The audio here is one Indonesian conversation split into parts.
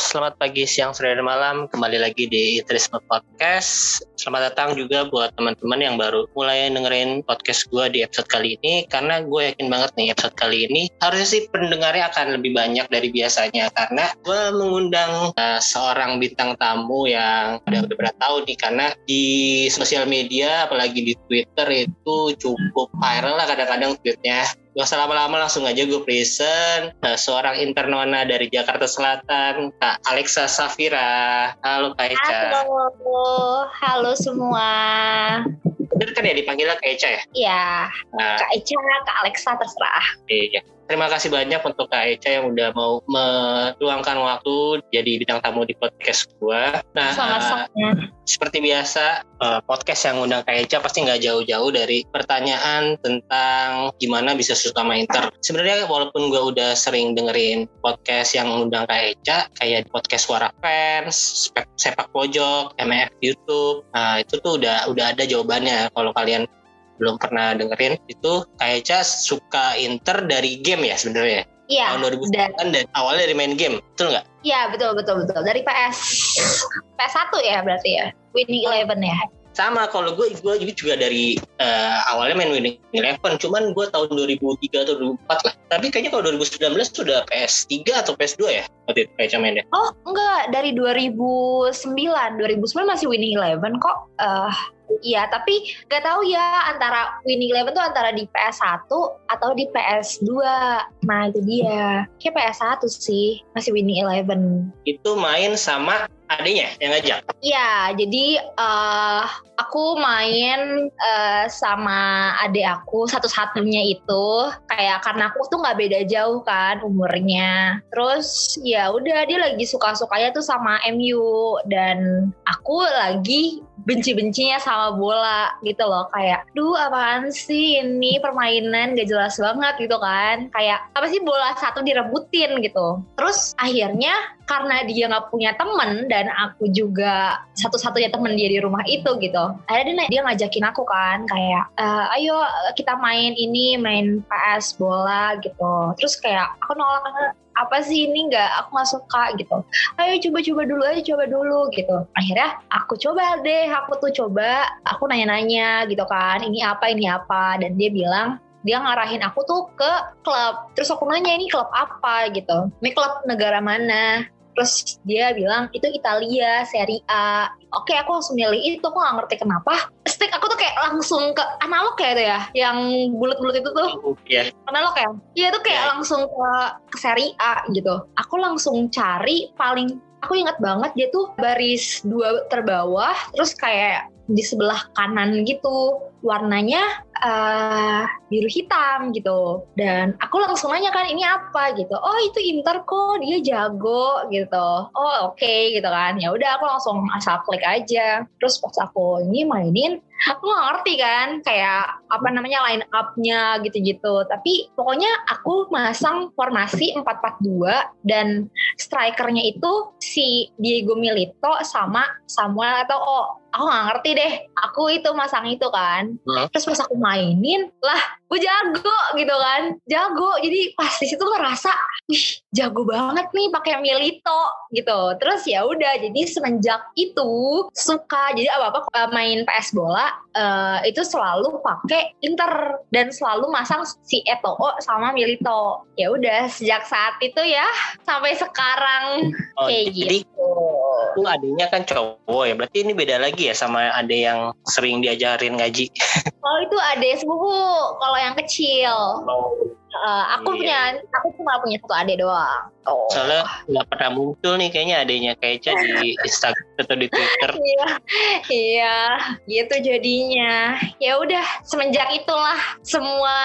selamat pagi, siang, sore, dan malam. Kembali lagi di Itrisme Podcast. Selamat datang juga buat teman-teman yang baru mulai dengerin podcast gue di episode kali ini. Karena gue yakin banget nih episode kali ini harusnya sih pendengarnya akan lebih banyak dari biasanya. Karena gue mengundang uh, seorang bintang tamu yang udah beberapa tahun nih. Karena di sosial media, apalagi di Twitter itu cukup viral lah kadang-kadang tweetnya Gak usah lama-lama langsung aja gue present uh, seorang internona dari Jakarta Selatan, Kak Alexa Safira. Halo Kak Eca. Halo, halo semua. Bener kan ya dipanggilnya Kak Eca ya? Iya, Nah, Kak Eca, Kak Alexa terserah. iya. Terima kasih banyak untuk Kak Eca yang udah mau meluangkan waktu jadi bintang tamu di podcast gue. Nah, Sama-sama. seperti biasa eh, podcast yang undang Kak Eca pasti nggak jauh-jauh dari pertanyaan tentang gimana bisa suka sama Inter. Sebenarnya walaupun gue udah sering dengerin podcast yang undang Kak Eca kayak podcast Suara Fans, Sepak Pojok, MF YouTube, nah itu tuh udah udah ada jawabannya kalau kalian belum pernah dengerin itu Kak Eca suka Inter dari game ya sebenarnya Iya, tahun 2009 dan dan awalnya dari main game betul nggak? iya betul betul betul dari PS PS1 ya berarti ya. Winning Eleven ya. sama kalau gue gue juga dari eh, awalnya main Winning Eleven cuman gue tahun 2003 atau 2004 lah tapi kayaknya kalau 2019 sudah PS3 atau PS2 ya waktu itu kayak mainnya Oh enggak, dari 2009. 2009 masih Winning Eleven kok. Eh Iya, tapi nggak tahu ya antara Winning Eleven tuh antara di PS1 atau di PS2. Nah itu dia. Kayak PS1 sih, masih Winning Eleven. itu main sama adanya yang ngajak? Iya, jadi eh aku main eh, sama adik aku satu-satunya itu. Kayak karena aku tuh nggak beda jauh kan umurnya. Terus ya udah dia lagi suka-sukanya tuh sama MU dan aku lagi benci-bencinya sama bola gitu loh. Kayak duh apaan sih ini permainan? Gak jelas banget gitu kan. Kayak apa sih bola satu direbutin? gitu. Terus akhirnya karena dia nggak punya temen dan aku juga satu-satunya temen dia di rumah itu gitu. Akhirnya dia, dia ngajakin aku kan kayak "Eh, ayo kita main ini main PS bola gitu. Terus kayak aku nolak "Ah, apa sih ini? Nggak aku nggak suka gitu. Ayo coba-coba dulu aja coba dulu gitu. Akhirnya aku coba deh aku tuh coba aku nanya-nanya gitu kan ini apa ini apa? Dan dia bilang dia ngarahin aku tuh ke klub. Terus aku nanya ini klub apa? gitu. Ini klub negara mana terus dia bilang itu Italia Serie A. Oke aku langsung milih itu aku gak ngerti kenapa. Stick aku tuh kayak langsung ke analog ya itu ya yang bulat-bulat itu tuh. Ya analog ya? Iya itu kayak Ya. langsung ke, ke Serie A gitu. Aku langsung cari paling aku ingat banget dia tuh baris dua terbawah terus kayak di sebelah kanan gitu. Warnanya eh biru hitam gitu. Dan aku langsung nanya kan ini apa? gitu. Oh itu Inter kok dia jago gitu. Oh oke gitu kan. Ya udah aku langsung asal klik aja. Terus pas aku ini mainin aku gak ngerti kan kayak apa namanya line up-nya gitu-gitu. Tapi pokoknya aku masang formasi 4-4-2 dan strikernya itu si Diego Milito sama Samuel atau oh aku gak ngerti deh. Aku itu masang itu kan. Hmm. terus pas aku mainin lah gue jago gitu kan. Jago. Jadi pas di situ ngerasa wih jago banget nih pakai Milito gitu. Terus ya udah jadi semenjak itu suka. Jadi apa apa main PS bola eh, itu selalu pakai Inter dan selalu masang si Eto'o sama Milito ya udah sejak saat itu ya sampai sekarang. Oh, kayak jadi gitu. itu adanya kan cowok ya berarti ini beda lagi ya sama ade yang sering diajarin ngaji. Kalau itu ada sepupu kalau yang kecil Eh, aku Iya. punya aku cuma punya satu adik doang. Oh. Soalnya nggak pernah muncul nih kayaknya adanya Keca di Instagram atau di Twitter. Iya iya gitu jadinya. Ya udah semenjak itulah semua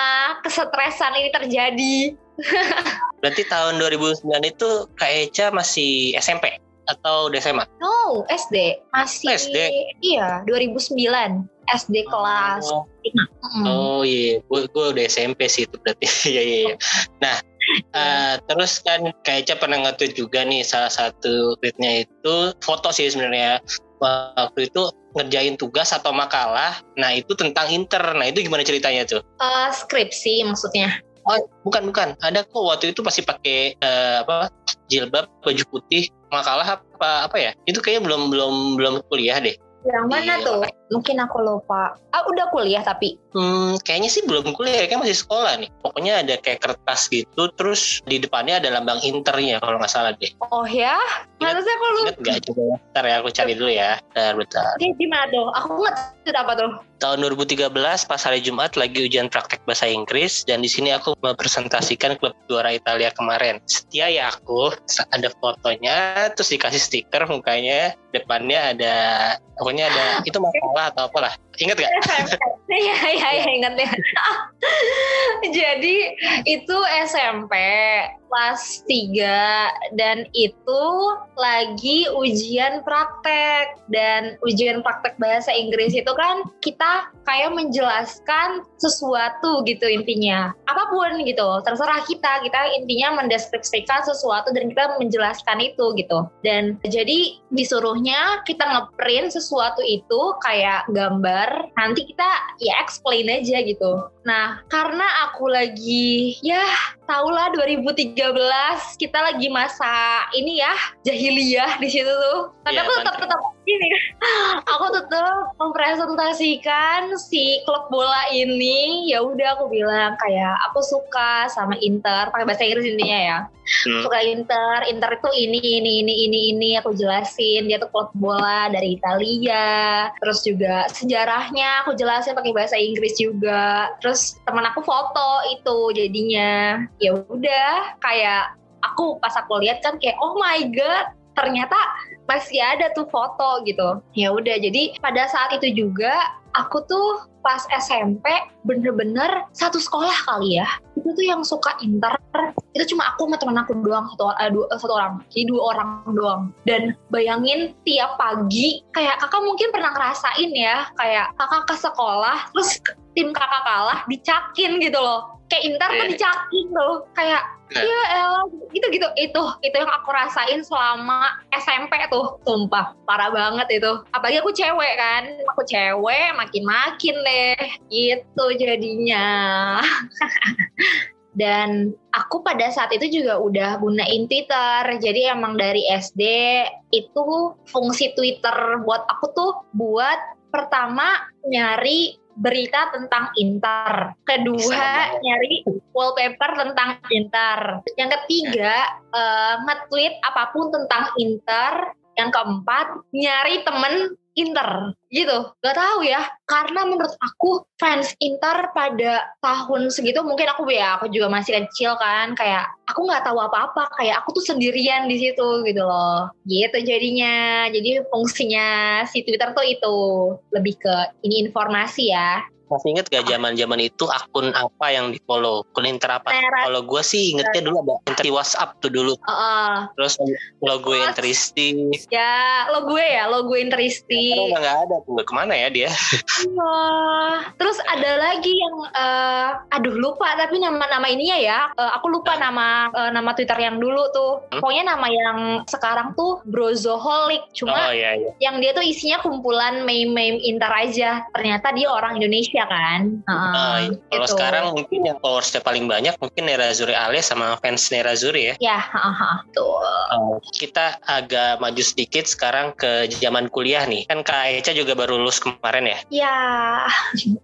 kesetresan ini terjadi. Berarti tahun 2009 itu Keca masih SMP atau SMA no SD masih SD? iya 2009 SD kelas Oh, 5 oh iya, gue gue udah SMP sih itu berarti. Iya iya. iya. Nah, eh, terus kan Keca pernah nge-tweet juga nih salah satu tweetnya itu foto sih sebenarnya waktu itu ngerjain tugas atau makalah. Nah itu tentang Inter. Nah itu gimana ceritanya tuh? Eh, skripsi maksudnya Oh bukan bukan. Ada kok waktu itu pasti pakai eh, apa jilbab baju putih makalah apa apa ya? Itu kayaknya belum belum belum kuliah deh. Yang mana Iya. tuh? Mungkin aku lupa. Ah, udah kuliah tapi. Hmm, kayaknya sih belum kuliah, kayak masih sekolah nih. Pokoknya ada kayak kertas gitu, terus di depannya ada lambang internya kalau nggak salah deh. Oh ya? Sih aku lupa. Ingat nggak? Coba ya. Bentar ya, aku cari dulu ya. Bentar, bentar. Oke, gimana tuh? Aku nggak tahu apa tuh. Tahun 2013 pas hari Jumat lagi ujian praktek bahasa Inggris dan di sini aku mempresentasikan klub juara Italia kemarin. Setia ya aku, ada fotonya, terus dikasih stiker mukanya, depannya ada, pokoknya ada itu masalah atau apalah. Ingat gak? Iya, iya, iya, ingat ya. Jadi itu SMP kelas 3 dan itu lagi ujian praktek. Dan ujian praktek bahasa Inggris itu kan kita kayak menjelaskan sesuatu gitu intinya. Apa pun gitu terserah kita. Kita intinya mendeskripsikan sesuatu dan kita menjelaskan itu gitu. Dan jadi disuruhnya kita ngeprint sesuatu itu kayak gambar nanti kita ya explain aja gitu. Nah karena aku lagi ya tahulah 2013 kita lagi masa ini ya jahiliyah di situ tuh. Tapi Iya, aku tetap tetap ini, aku tetap mempresentasikan si klub bola ini. Ya udah aku bilang kayak aku suka sama Inter pakai bahasa Inggris intinya ya. Hmm. Suka Inter, Inter itu ini ini ini ini ini aku jelasin dia tuh klub bola dari Italia. Terus juga sejarahnya aku jelasin pakai bahasa Inggris juga. Terus teman aku foto itu jadinya ya udah kayak aku pas aku lihat kan kayak oh my god ternyata masih ada tuh foto gitu. Ya udah jadi pada saat itu juga aku tuh pas SMP bener-bener satu sekolah kali ya. Itu tuh yang suka inter. Itu cuma aku sama teman aku doang satu, eh, dua, eh, satu orang. Jadi dua orang doang. Dan bayangin tiap pagi kayak kakak mungkin pernah ngerasain ya kayak kakak ke sekolah terus tim kakak kalah dicakin gitu loh. Kayak inter tuh Iya. dicakin tuh kayak Iya. ya elah gitu gitu. Itu itu yang aku rasain selama SMP tuh. Sumpah parah banget itu. Apalagi aku cewek kan. Aku cewek makin makin deh gitu jadinya. Dan aku pada saat itu juga udah gunain Twitter. Jadi emang dari SD itu fungsi Twitter buat aku tuh buat pertama nyari berita tentang Inter, kedua Sama. nyari wallpaper tentang Inter, yang ketiga eh, nge-tweet apa pun tentang Inter, yang keempat nyari temen Inter gitu. Gak tahu ya karena menurut aku fans Inter pada tahun segitu mungkin aku ya aku juga masih kecil kan kayak aku nggak tahu apa-apa kayak aku tuh sendirian di situ gitu loh. Gitu jadinya. Jadi fungsinya si Twitter tuh itu lebih ke ini informasi ya Masih inget gak zaman zaman itu akun apa yang di follow? Akun Inter apa? Kalau gue sih ingetnya dulu ada Inter WhatsApp tuh dulu. Heeh. Terus logo Terus- Interisti. ya lo gue ya lo gue Interisti udah nggak ada tuh. Ke mana ya dia? Wah, terus ada lagi yang eh, aduh lupa tapi nama-nama ininya ya. Eh, aku lupa nama eh, nama Twitter yang dulu tuh. Hmm? Pokoknya nama yang sekarang tuh Brozoholic. Oh Cuma iya iya. yang dia tuh isinya kumpulan meme-meme Inter aja. Ternyata dia orang Indonesia kan. Heeh, Nah, kalau gitu. sekarang mungkin yang followersnya paling banyak mungkin Nerazzurri Alias sama fans Nerazzurri ya. ya, heeh, heeh, tuh. Uh, kita agak maju sedikit sekarang ke zaman kuliah nih. Kan Kak Eca juga baru lulus kemarin ya. Ya,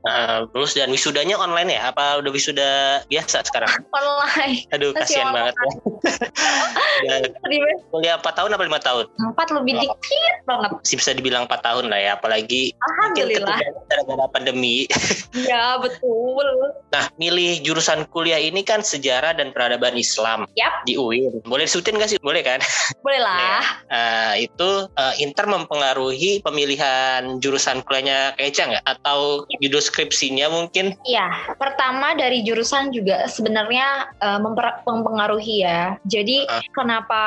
Uh, lulus dan wisudanya online ya? Apa udah wisuda biasa sekarang? online. Aduh, kasihan banget ya. Kuliah 4 tahun apa 5 tahun? Empat lebih dikit banget. Bisa dibilang 4 tahun lah ya. Apalagi mungkin Alhamdulillah. ketika gara-gara pandemi. Ya, betul. Nah, milih jurusan kuliah ini kan sejarah dan peradaban Islam Yap. di UIN. Boleh disebutin nggak sih? Boleh kan? Boleh lah. Uh, itu uh, Inter mempengaruhi pemilihan jurusan kuliahnya Kak Eca nggak? Atau judul skripsinya mungkin? Iya, pertama dari jurusan juga sebenarnya memper- mempengaruhi ya. Jadi Ah. kenapa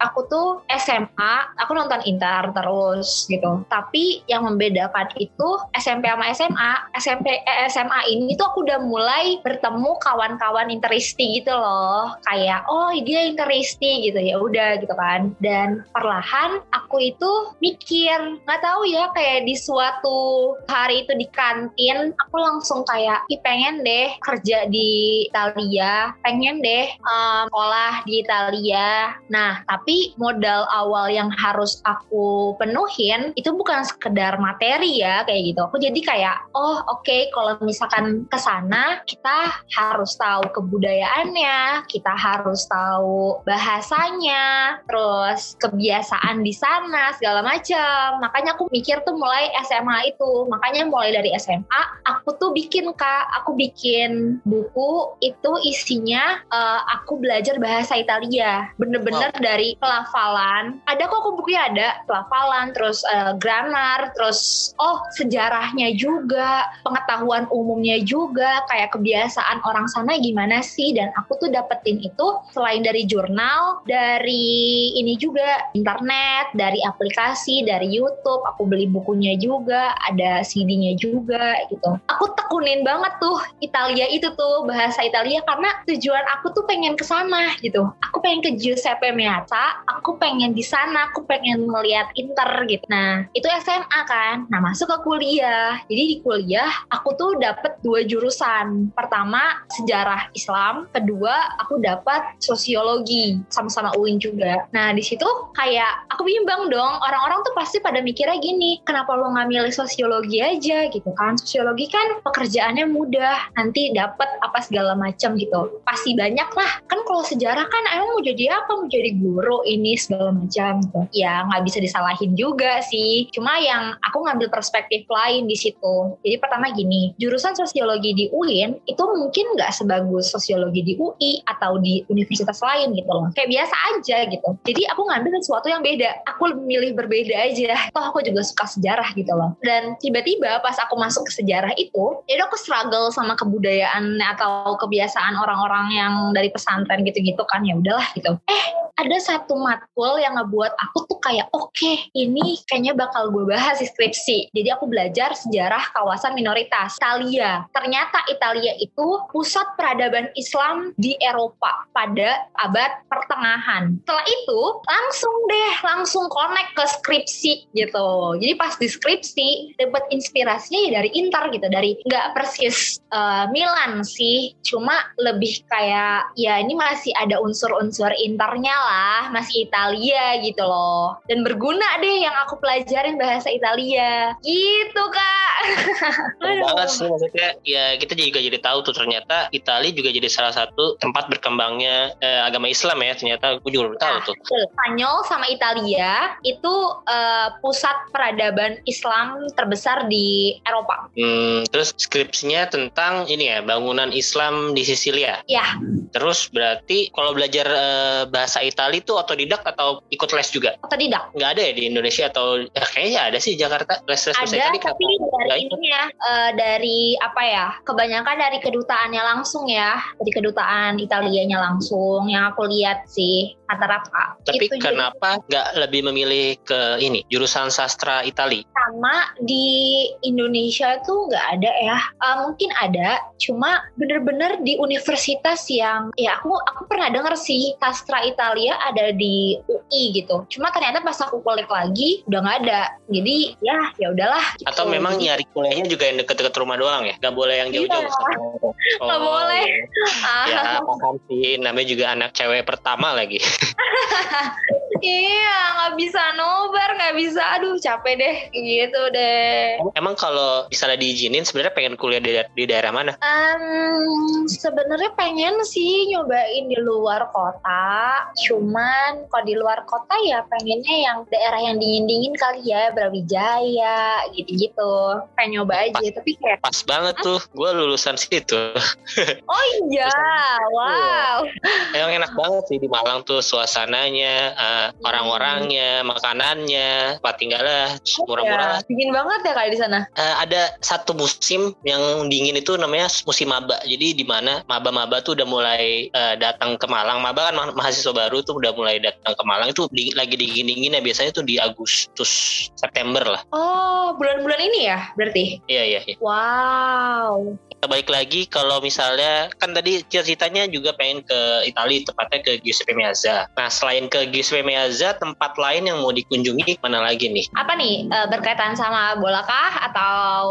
aku tuh SMA, aku nonton Inter terus gitu. Tapi yang membedakan itu SMP sama SMA, SMP eh, SMA ini tuh aku udah mulai bertemu kawan-kawan interisti gitu loh. Kayak oh dia interisti gitu. Ya udah gitu kan. Dan perlahan aku itu mikir nggak tahu ya kayak di suatu hari itu di kantin aku langsung kayak Ih, pengen deh kerja di Italia pengen deh um, sekolah di Italia. Nah tapi modal awal yang harus aku penuhin itu bukan sekedar materi ya kayak gitu. Aku jadi kayak oh oke okay, kalau misalkan ke sana kita harus tahu kebudayaannya kita harus tahu bahasanya terus kebiasaan di sana segala macam. Makanya aku mikir tuh mulai SMA itu. Makanya mulai dari SMA aku tuh bikin kak. Aku bikin buku itu isinya uh, aku belajar bahasa Italia. Bener-bener wow. dari pelafalan. Ada kok aku bukunya ada? Pelafalan terus uh, grammar terus oh sejarahnya juga pengetahuan umumnya juga kayak kebiasaan orang sana gimana sih? Dan aku tuh dapetin itu selain dari jurnal dari ini juga internet dari aplikasi dari YouTube aku beli bukunya juga ada CD-nya juga gitu. Aku tekunin banget tuh Italia itu tuh bahasa Italia karena tujuan aku tuh pengen ke sana gitu. Aku pengen ke Giuseppe Meazza aku pengen di sana aku pengen melihat Inter gitu. Nah itu SMA kan. Nah masuk ke kuliah. Jadi di kuliah aku tuh dapet dua jurusan. Pertama sejarah Islam. Kedua aku dapat sosiologi sama-sama UIN juga. Nah di situ kayak aku bimbang dong. Orang-orang tuh pasti pada mikirnya gini kenapa lo nggak milih sosiologi aja gitu kan? Sosiologi kan pekerjaannya mudah. Nanti dapat apa segala macam gitu. Pasti banyak lah. Kan kalau sejarah kan emang mau jadi apa? Mau jadi guru ini segala macam gitu. Ya nggak bisa disalahin juga sih. Cuma yang aku ngambil perspektif lain di situ. Jadi pertama gini jurusan sosiologi di UIN itu mungkin nggak sebagus sosiologi di UI atau di universitas lain gitu loh. Kayak biasa aja gitu. Jadi aku ngambil sesuatu yang beda. Aku milih berbeda aja. Toh aku juga suka sejarah gitu loh. Dan tiba-tiba pas aku masuk ke sejarah itu jadi aku struggle sama kebudayaan atau kebiasaan orang-orang yang dari pesantren gitu-gitu kan. Ya udahlah gitu. Eh ada satu matkul yang ngebuat aku tuh kayak oke okay, ini kayaknya bakal gue bahas skripsi. Jadi aku belajar sejarah kawasan minoritas Italia. Ternyata Italia itu pusat peradaban Islam di Eropa pada abad pertengahan. Setelah itu langsung deh langsung connect ke skripsi gitu. Jadi pas di skripsi dapat inspirasinya ya dari Inter gitu. Dari nggak persis uh, Milan sih. Cuma lebih kayak ya ini masih ada unsur-unsur Internya lah. Masih Italia gitu loh. Dan berguna deh yang aku pelajarin bahasa Italia. Gitu kak banget sih maksudnya. Ya kita juga jadi tahu tuh ternyata Italia juga jadi salah satu tempat berkembangnya eh, agama Islam ya ternyata. Aku juga tahu nah, tuh. Spanyol sama Italia itu uh, pusat peradaban Islam terbesar di Eropa. Hmm, terus skripsinya tentang ini ya bangunan Islam di Sisilia. Ya. Terus berarti kalau belajar uh, bahasa Italia itu otodidak atau ikut les juga? Otodidak. Nggak ada ya di Indonesia atau ya, kayaknya ada sih Jakarta les les bahasa Italia tapi dari dari ini ya uh, dari apa ya kebanyakan dari kedutaannya langsung ya dari kedutaan Italianya langsung yang aku lihat sih rata-rata tapi itu kenapa nggak lebih memilih ke ini jurusan sastra Itali? Sama di Indonesia tuh nggak ada ya. Uh, mungkin ada cuma bener-bener di universitas yang ya aku aku pernah denger sih sastra Italia ada di UI gitu. Cuma ternyata pas aku kulik lagi udah nggak ada. Jadi ya ya udahlah gitu. atau memang nyari kuliahnya juga yang deket-deket rumah doang ya? Gak boleh yang iya. jauh-jauh iya. oh, Gak boleh ya paham sih. Namanya juga anak cewek pertama lagi iya nggak bisa nobar nggak bisa. Aduh capek deh gitu deh. Emang kalau misalnya diizinin sebenarnya pengen kuliah di, di daerah mana? Um, sebenarnya pengen sih nyobain di luar kota. Cuman kalau di luar kota ya pengennya yang daerah yang dingin dingin kali ya Brawijaya gitu gitu pengen nyoba aja pas, tapi kayak pas banget tuh gue lulusan situ. Oh iya wow. Emang enak banget sih di Malang tuh suasananya uh, orang-orangnya, makanannya, tempat tinggalnya, terus murah-murah. Ya, dingin banget ya kayak di sana. Eh, ada satu musim yang dingin itu namanya musim maba. Jadi di mana maba-maba tuh udah mulai eh, datang ke Malang. Maba kan ma- mahasiswa baru tuh udah mulai datang ke Malang itu di- lagi dingin-dingin ya biasanya tuh di Agustus September lah. Oh, bulan-bulan ini ya berarti? Iya iya. iya. Wow. Kita balik lagi kalau misalnya kan tadi cita-citanya juga pengen ke Italia tepatnya ke Giuseppe Meazza. Nah selain ke Giuseppe Meazza tempat lain yang mau dikunjungi mana lagi nih? Apa nih eh, berkaitan sama bola kah atau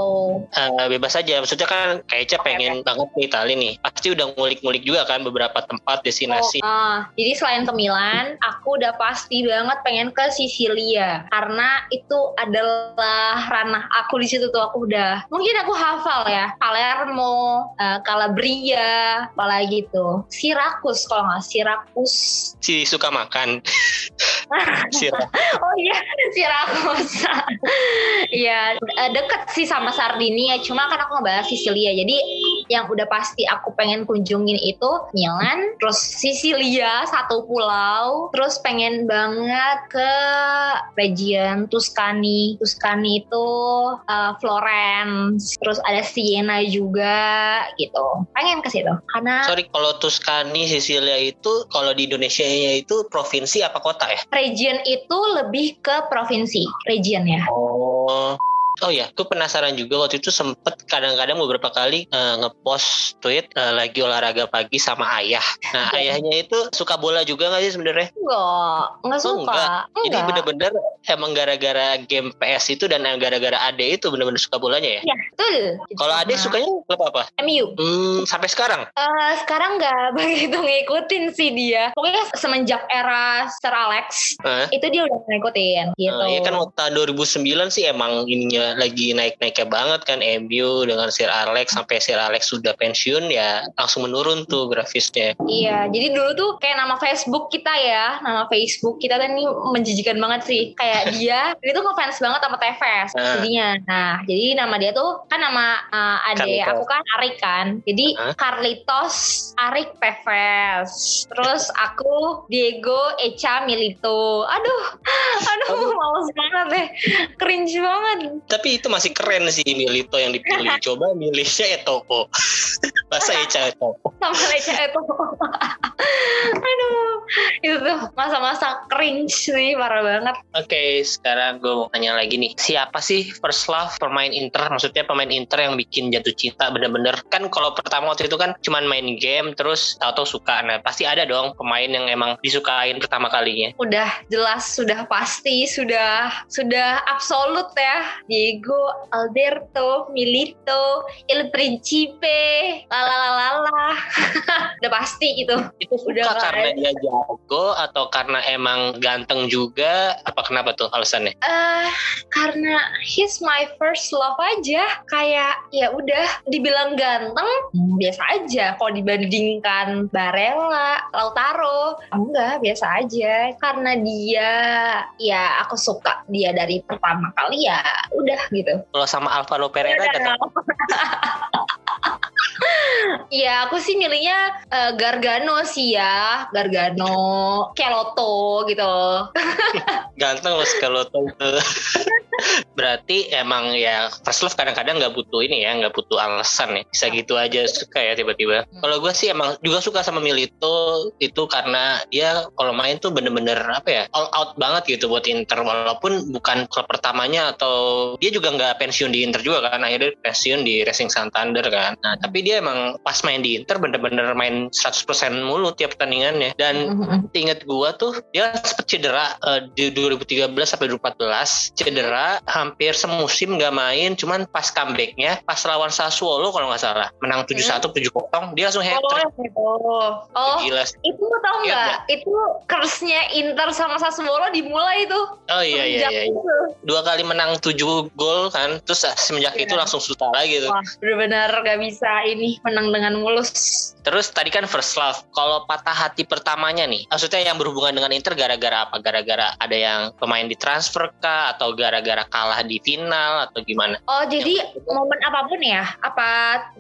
Eh, bebas aja maksudnya kan kayaknya Oke, pengen banget ke Italia nih. Pasti udah ngulik-ngulik juga kan beberapa tempat destinasi. Oh, ah, jadi selain ke Milan, aku udah pasti banget pengen ke Sisilia karena itu adalah ranah aku di situ tuh aku udah mungkin aku hafal ya Palermo, eh, Calabria, apalagi tuh Sirakus kalau nggak Sirakus. Si suka makan. Oh iya Sirakus. Iya eh, deket sih sama Sardinia, cuma kan aku ngebahas Sisilia. Jadi yang udah pasti aku pengen kunjungin itu Milan, terus Sisilia satu pulau, terus pengen banget ke region Tuscany. Tuscany itu uh, Florence, terus ada Siena juga gitu. Pengen ke situ karena Sorry kalau Tuscany Sicilia itu kalau di Indonesia itu provinsi apa kota ya? region itu lebih ke provinsi, region ya. Oh. Oh ya, aku penasaran juga waktu itu sempet kadang-kadang beberapa kali eh, ngepost tweet eh, lagi olahraga pagi sama ayah. Nah Iya. ayahnya itu suka bola juga nggak sih sebenarnya? Enggak, enggak Oh, suka. enggak. Jadi bener-bener emang gara-gara game PS itu dan gara-gara Ade itu bener-bener suka bolanya ya? Iya, betul. Kalau Ade Nah, sukanya klub apa? MU. Hmm, sampai sekarang? Eh, sekarang nggak begitu ngikutin sih dia. Pokoknya semenjak era Sir Alex Eh? itu dia udah ngikutin gitu. Eh, ya kan waktu tahun 2009 sih emang ininya lagi naik-naiknya banget kan MU dengan Sir Alex sampai Sir Alex sudah pensiun ya langsung menurun tuh grafisnya. Iya, jadi dulu tuh kayak nama Facebook kita ya, nama Facebook kita tuh ini menjijikan banget sih. Kayak dia, dia tuh ngefans banget sama Tevez Ah. jadinya. Nah, jadi nama dia tuh kan nama uh, adek Carlitos. aku kan Arik kan. Jadi Hah? Carlitos Arik Tevez. Terus aku Diego Echa Milito. Aduh, aduh, males banget deh. Cringe banget. Tapi itu masih keren sih Milito yang dipilih. Coba milihnya Etopo. Bahasa Eca Etopo. sama Leca itu aduh itu tuh masa-masa cringe sih parah banget Oke, sekarang gue mau tanya lagi nih. Siapa sih first love pemain Inter? Maksudnya pemain Inter yang bikin jatuh cinta bener-bener. Kan kalau pertama waktu itu kan cuman main game terus tahu-tahu suka. Nah, pasti ada dong pemain yang emang disukain pertama kalinya. udah jelas sudah pasti sudah sudah absolut ya Diego Alberto Milito Il Principe lalalala udah pasti itu Itu Udah suka nggak karena ada. dia jago atau karena emang ganteng juga? Apa kenapa tuh alasannya? eh karena he's my first love aja kayak ya udah dibilang ganteng hmm, biasa aja kalau dibandingkan Barella Lautaro enggak biasa aja karena dia ya aku suka dia dari pertama kali ya udah gitu Kalau sama Alvaro Pereira Udah. gak. Iya, aku sih milihnya eh, Gargano sih ya, Gargano, Keloto gitu. Ganteng loh tuh. Berarti emang ya first love kadang-kadang nggak butuh ini ya, nggak butuh alasan ya. Bisa gitu aja suka ya tiba-tiba. Kalau gue sih emang juga suka sama Milito itu karena dia kalau main tuh bener-bener apa ya all out banget gitu buat Inter walaupun bukan klub pertamanya atau dia juga nggak pensiun di Inter juga kan akhirnya pensiun di Racing Santander kan. Nah tapi dia emang pas main di Inter bener-bener main 100% mulu tiap pertandingannya dan inget gua tuh dia sempat cedera eh, di 2013 sampai 2014 cedera hampir semusim nggak main cuman pas comebacknya pas lawan Sassuolo kalau nggak salah menang 7-1 7-0 dia langsung hat Oh, trick gitu. oh, gila itu tau Iya, nggak? Itu curse-nya Inter sama Sassuolo dimulai tuh. oh iya iya iya, iya. itu. dua kali menang 7 gol kan terus semenjak Iya. itu langsung susah lagi tuh Wah, bener-bener gak bisa ini menang dengan mulus. Terus tadi kan first love. Kalau patah hati pertamanya nih, maksudnya yang berhubungan dengan Inter gara-gara apa? Gara-gara ada yang pemain ditransfer kah? Atau gara-gara kalah di final? Atau gimana? Oh, jadi momen apa pun ya? Apa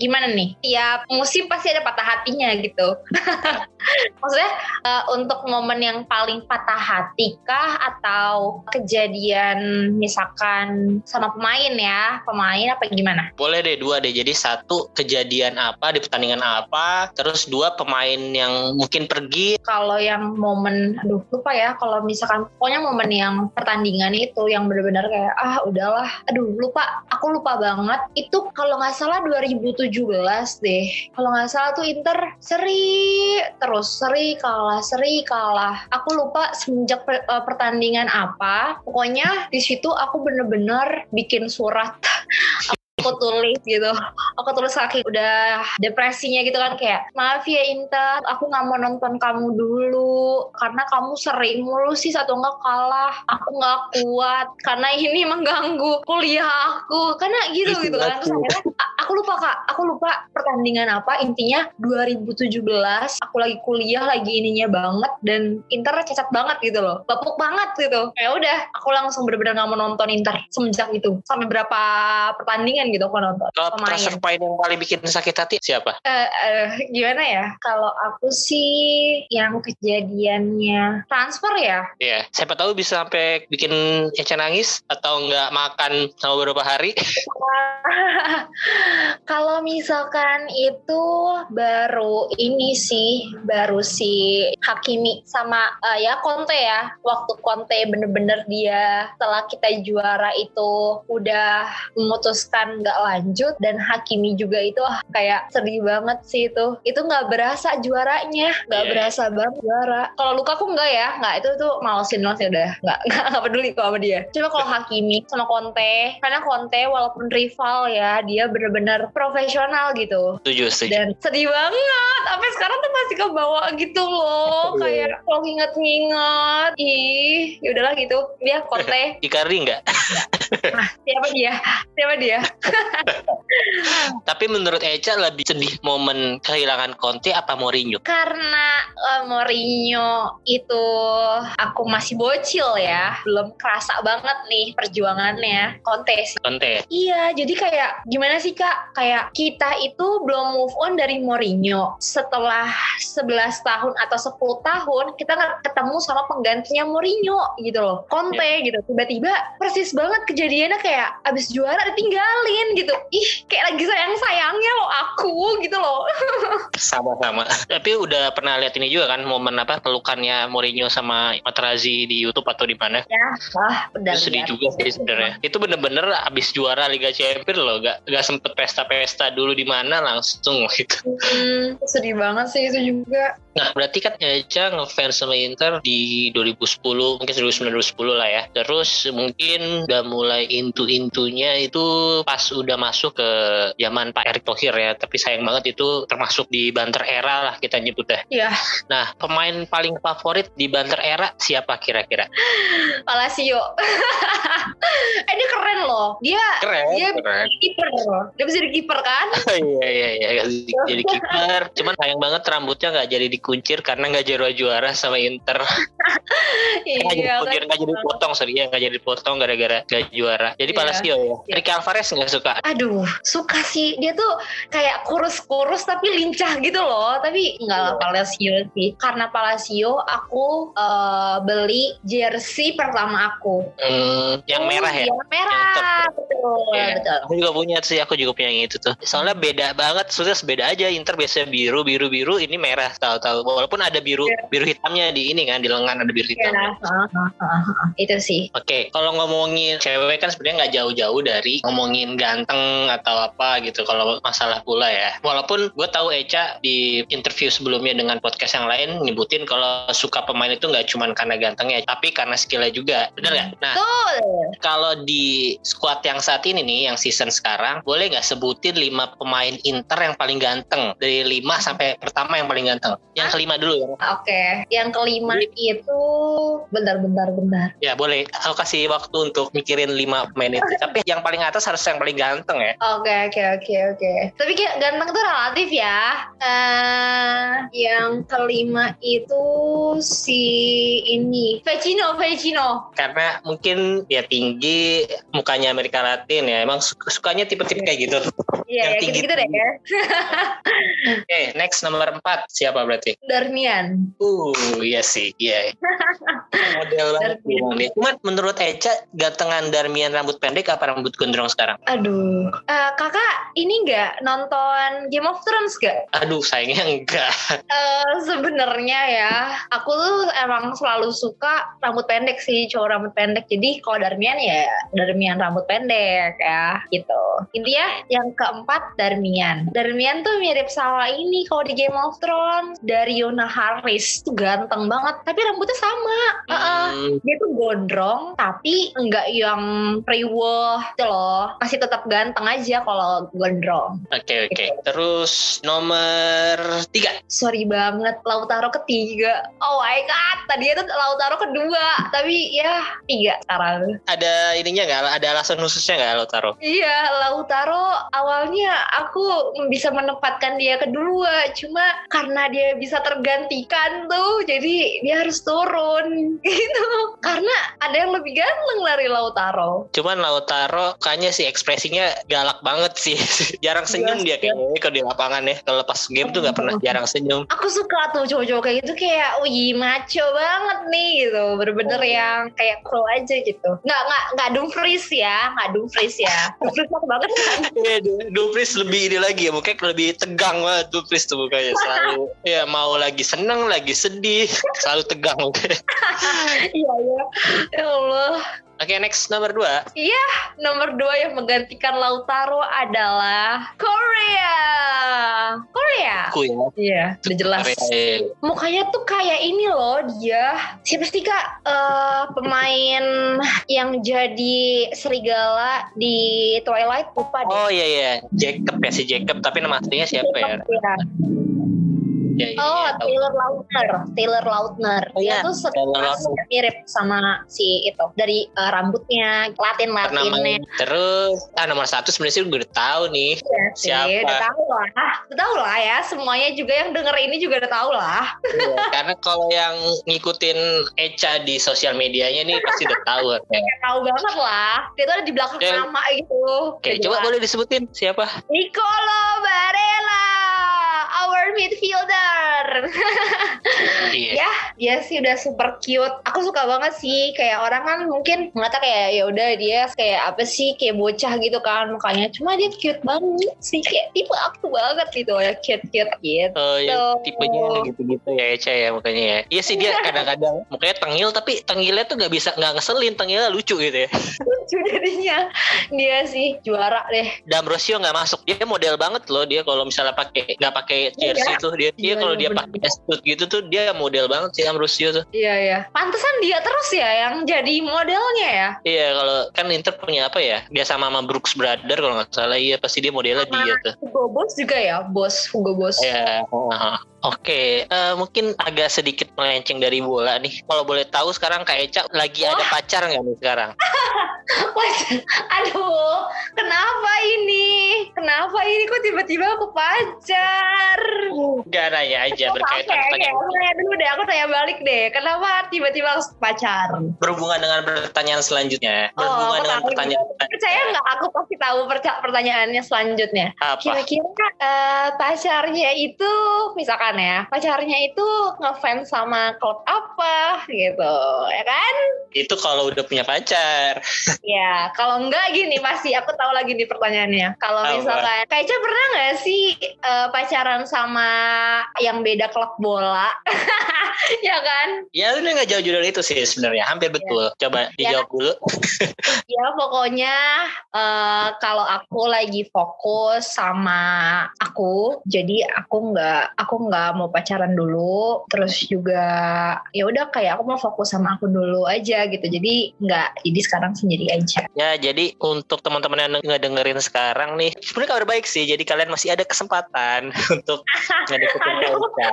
gimana nih? Tiap musim pasti ada patah hatinya gitu. Maksudnya uh, untuk momen yang paling patah hati kah atau kejadian misalkan sama pemain ya, pemain apa gimana? Boleh deh dua deh. Jadi satu kejadian apa di pertandingan apa, terus dua pemain yang mungkin pergi. Kalau yang momen, aduh lupa ya. Kalau misalkan pokoknya momen yang pertandingan itu yang benar-benar kayak ah udahlah, aduh lupa, aku lupa banget. Itu kalau nggak salah 2017 deh. Kalau nggak salah tuh Inter seri terus seri kalah seri kalah. Aku lupa semenjak per, uh, pertandingan apa. Pokoknya di situ aku bener-bener bikin surat aku tulis gitu. Aku tulis kaki udah depresinya gitu kan kayak maaf ya Inta aku nggak mau nonton kamu dulu. Karena kamu sering mulu sih satu nggak kalah. Aku nggak kuat. Karena ini mengganggu kuliah aku. Karena gitu gitu kan. Terus akhirnya aku lupa kak. Aku lupa pertandingan apa. Intinya 2017 aku lagi kuliah lagi ininya banget dan Inter cacat banget gitu loh. Bapuk banget gitu. Ya udah aku langsung bener-bener nggak mau nonton Inter semenjak itu. Sampai berapa pertandingan gitu aku nonton. Kalau transfer point yang paling bikin sakit hati siapa? Uh, uh, gimana ya? Kalau aku sih yang kejadiannya transfer ya. Iya. Yeah. Siapa tahu bisa sampai bikin Eca nangis atau nggak makan sama beberapa hari. Kalau misalkan itu baru ini sih, baru si Hakimi sama uh, ya Conte ya. Waktu Conte bener-bener dia setelah kita juara itu udah memutuskan nggak lanjut dan Hakimi juga itu ah, kayak sedih banget sih itu. Itu nggak berasa juaranya. Nggak yeah. berasa banget juara. Kalau luka aku nggak ya. Nggak itu tuh malesin banget udah. Nggak nggak peduli kok sama dia. Cuma kalau Hakimi sama Conte karena Conte walaupun rival ya dia bener-bener profesional gitu. Setuju setuju. Dan sedih banget. Sampai sekarang tuh masih kebawa gitu loh. Iya. kayak kalau nginget-nginget ih yaudahlah gitu. Dia Conte. Icardi nggak? Nah, siapa dia? Siapa dia Tapi menurut Eca lebih sedih momen kehilangan Conte apa Mourinho? Karena uh, Mourinho itu aku masih bocil ya, belum kerasa banget nih perjuangannya Conte sih. Conte. Iya, jadi kayak gimana sih Kak? Kayak kita itu belum move on dari Mourinho. Setelah 11 tahun atau 10 tahun kita ketemu sama penggantinya Mourinho gitu loh. Conte yeah. gitu. Tiba-tiba persis banget kejadiannya kayak abis juara ditinggalin gitu. Ih kayak lagi sayang sayangnya lo aku gitu loh. Sama-sama. Tapi udah pernah lihat ini juga kan momen apa pelukannya Mourinho sama Materazzi di YouTube atau di mana? Ya wah udah itu sedih juga sih sebenarnya. Itu bener-bener abis juara Liga Champions loh gak, gak sempet pesta-pesta dulu di mana langsung gitu. Hmm, sedih banget sih itu juga Nah, berarti kan Eca ngefans sama Inter di 2010, mungkin 2009-2010 lah ya. Terus mungkin udah mulai intu-intunya itu pas udah masuk ke zaman Pak Erick Thohir ya. Tapi sayang banget itu termasuk di banter era lah kita nyebutnya. Iya. Nah, pemain paling favorit di banter era siapa kira-kira? Palacio. eh dia keren loh. Dia keren, dia keren. kiper. Dia bisa jadi kiper kan? iya iya iya jadi kiper. Cuman sayang banget rambutnya nggak jadi dikuncir karena nggak juara juara sama Inter. iya. Nggak jadi, kan. jadi potong sorry ya nggak jadi potong gara-gara nggak juara. Jadi iya. Palacio ya. Iya. Ricky Alvarez nggak suka? Aduh suka sih. Dia tuh kayak kurus-kurus tapi lincah gitu loh. Tapi nggak lah iya. Palacio sih. Karena Palacio aku uh, beli jersey pertama aku. Hmm, yang merah ya? Yang merah. Yang betul, yeah. betul. Aku juga punya sih. Aku juga punya yang itu tuh. Soalnya beda banget. Sudah beda aja. Inter biasanya biru, biru, biru. Ini merah. Tahu-tahu. Walaupun ada biru, yeah. biru hitamnya di ini kan di lengan ada biru hitam. Yeah. Uh, uh, uh, uh. Itu sih. Oke. Okay. Kalau ngomongin cewek kan sebenarnya nggak jauh-jauh dari ngomongin ganteng atau apa gitu. Kalau masalah pula ya. Walaupun gue tahu Eca di interview sebelumnya dengan podcast yang lain nyebutin kalau suka pemain itu nggak cuma karena gantengnya, tapi karena skillnya juga. Bener nggak? Nah, Betul. kalau di squad yang saat ini nih, yang season sekarang, boleh nggak sebutin lima pemain Inter yang paling ganteng dari lima sampai pertama yang paling ganteng? Yang kelima dulu ya. Oke, okay. yang kelima Jadi, itu bentar-bentar bentar. Ya boleh. Aku kasih waktu untuk mikirin lima pemain itu. Tapi yang paling atas harus yang paling ganteng ya. Oke okay, oke okay, oke okay, oke. Okay. Tapi kayak ganteng itu relatif ya. Uh, yang kelima itu si ini Vecino Vecino. Karena mungkin ya tinggi mukanya Amerika Latin ya emang sukanya tipe-tipe kayak gitu iya yang ya, tinggi gitu deh ya Oke, next nomor empat siapa berarti? Darmian. Uh, iya sih, iya. Model banget? Cuman menurut Eca, gantengan Darmian rambut pendek apa rambut gondrong sekarang? Aduh, Eh, kakak ini nggak nonton Game of Thrones gak? Aduh, sayangnya enggak. Eh, Sebenarnya ya, aku tuh emang selalu suka rambut pendek sih, cowok rambut pendek. Jadi kalau Darmian ya Darmian rambut pendek ya, gitu. Intinya yang keempat Darmian. Darmian tuh mirip sama ini kalau di Game of Thrones dari Yona Harris tuh ganteng banget, tapi rambutnya sama. Heeh. Hmm, Dia tuh gondrong, tapi enggak yang priweh gitu loh. Masih tetap ganteng aja kalau gondrong. Oke, oke. Terus nomor tiga. sorry banget Lautaro ketiga oh my god tadi itu Lautaro kedua tapi ya tiga sekarang Ada ininya nggak? Ada alasan khususnya nggak taruh? iya Lautaro awalnya aku bisa menempatkan dia kedua cuma karena dia bisa tergantikan tuh jadi dia harus turun gitu karena ada yang lebih ganteng dari Lautaro Cuman Lautaro kayaknya sih ekspresinya galak banget sih. jarang senyum Iya, dia kayaknya kalau di lapangan ya. Kalau pas game tuh nggak pernah jarang senyum. aku suka tuh cowok-cowok kayak gitu kayak wih maco banget nih gitu bener-bener Oh. yang kayak cool aja gitu nggak nggak nggak Dumfries ya nggak Dumfries ya Dumfries banget kan Du- Dumfries lebih ini lagi ya, mungkin lebih tegang banget Dumfries tuh mukanya selalu. ya mau lagi seneng, lagi sedih, selalu tegang. Oke, iya iya ya Allah next nomor dua. nomor dua yang menggantikan Lautaro adalah Korea Korea Aku ya. iya udah jelas Korea. mukanya tuh kayak ini loh dia siapa sih kak Eh, pemain yang jadi serigala di Twilight lupa deh Oh iya iya, Jacob ya si Jacob. Tapi nama aslinya siapa ya? Iya. Ya, iya, Oh, iya, tahu. Taylor Lautner. Taylor Lautner. Oh, Dia iya, tuh sebenarnya mirip sama si itu. Dari eh, rambutnya, latin latinnya. Terus, ah nomor satu sebenarnya sih gue udah tahu nih. Siapa? Udah tahu lah. Udah tahu lah ya. Semuanya juga yang denger ini juga udah tahu lah. Iya, Karena kalau yang ngikutin Eca di sosial medianya nih pasti udah tahu. Oke, Tahu banget lah. Dia tuh ada di belakang Ya. nama gitu. Udah coba boleh disebutin siapa? Nicolo Barella, midfielder. Iya. ya, dia sih udah super cute. Aku suka banget sih. Kayak orang kan mungkin ngata kayak ya udah dia kayak apa sih kayak bocah gitu kan mukanya. Cuma dia cute banget sih. Kayak tipe aku banget gitu ya cute cute gitu. Oh ya tipenya gitu-gitu ya Eca ya mukanya ya. Iya sih dia kadang-kadang mukanya tengil tapi tengilnya tuh nggak bisa nggak ngeselin tengilnya lucu gitu ya. Lucu jadinya. Dia sih juara deh. D'Ambrosio nggak masuk dia model banget loh dia kalau misalnya pakai nggak pakai jersey tuh dia Iya, kalau iya, dia pakai suit gitu tuh dia model banget sih D'Ambrosio tuh. Iya ya. Pantesan dia terus ya yang jadi modelnya ya. Iya kalau kan Inter punya apa ya dia sama sama Brooks Brother kalau nggak salah iya pasti dia modelnya Sama dia tuh. Hugo Boss juga ya, bos Hugo Boss. Ya, heeh. Oke. Eh, mungkin agak sedikit melenceng dari bola nih. Kalau boleh tahu sekarang Kak Eca lagi ada pacar nggak nih sekarang? Aduh, kenapa ini? Kenapa ini kok tiba-tiba aku pacar? Gak nanya aja Oke, berkaitan oke, pertanyaan aku tanya dulu deh, aku tanya balik deh. Kenapa tiba-tiba harus pacar? berhubungan dengan pertanyaan selanjutnya. Oh, Berhubungan dengan tahu. pertanyaan Percaya nggak aku pasti tahu pertanyaannya selanjutnya? Kira-kira eh, pacarnya itu, misalkan ya, pacarnya itu ngefans sama klub apa gitu, ya kan? Itu kalau udah punya pacar. Ya, kalau enggak gini pasti aku tahu lagi nih pertanyaannya. Kalau misalkan Kaica pernah nggak sih eh, pacaran sama yang beda klub bola? ya kan? Ya udah nggak jauh-jauh dari itu sih sebenarnya. Hampir betul. Coba dijawab dulu. Ya pokoknya eh, kalau aku lagi fokus sama aku, jadi aku nggak aku nggak mau pacaran dulu. Terus juga ya udah kayak aku mau fokus sama aku dulu aja gitu. Jadi nggak jadi sekarang sendiri aja. Ya jadi untuk teman-teman yang ngedengerin sekarang nih, sebenarnya kabar baik sih. Jadi kalian masih ada kesempatan untuk ngedeketin. Eca.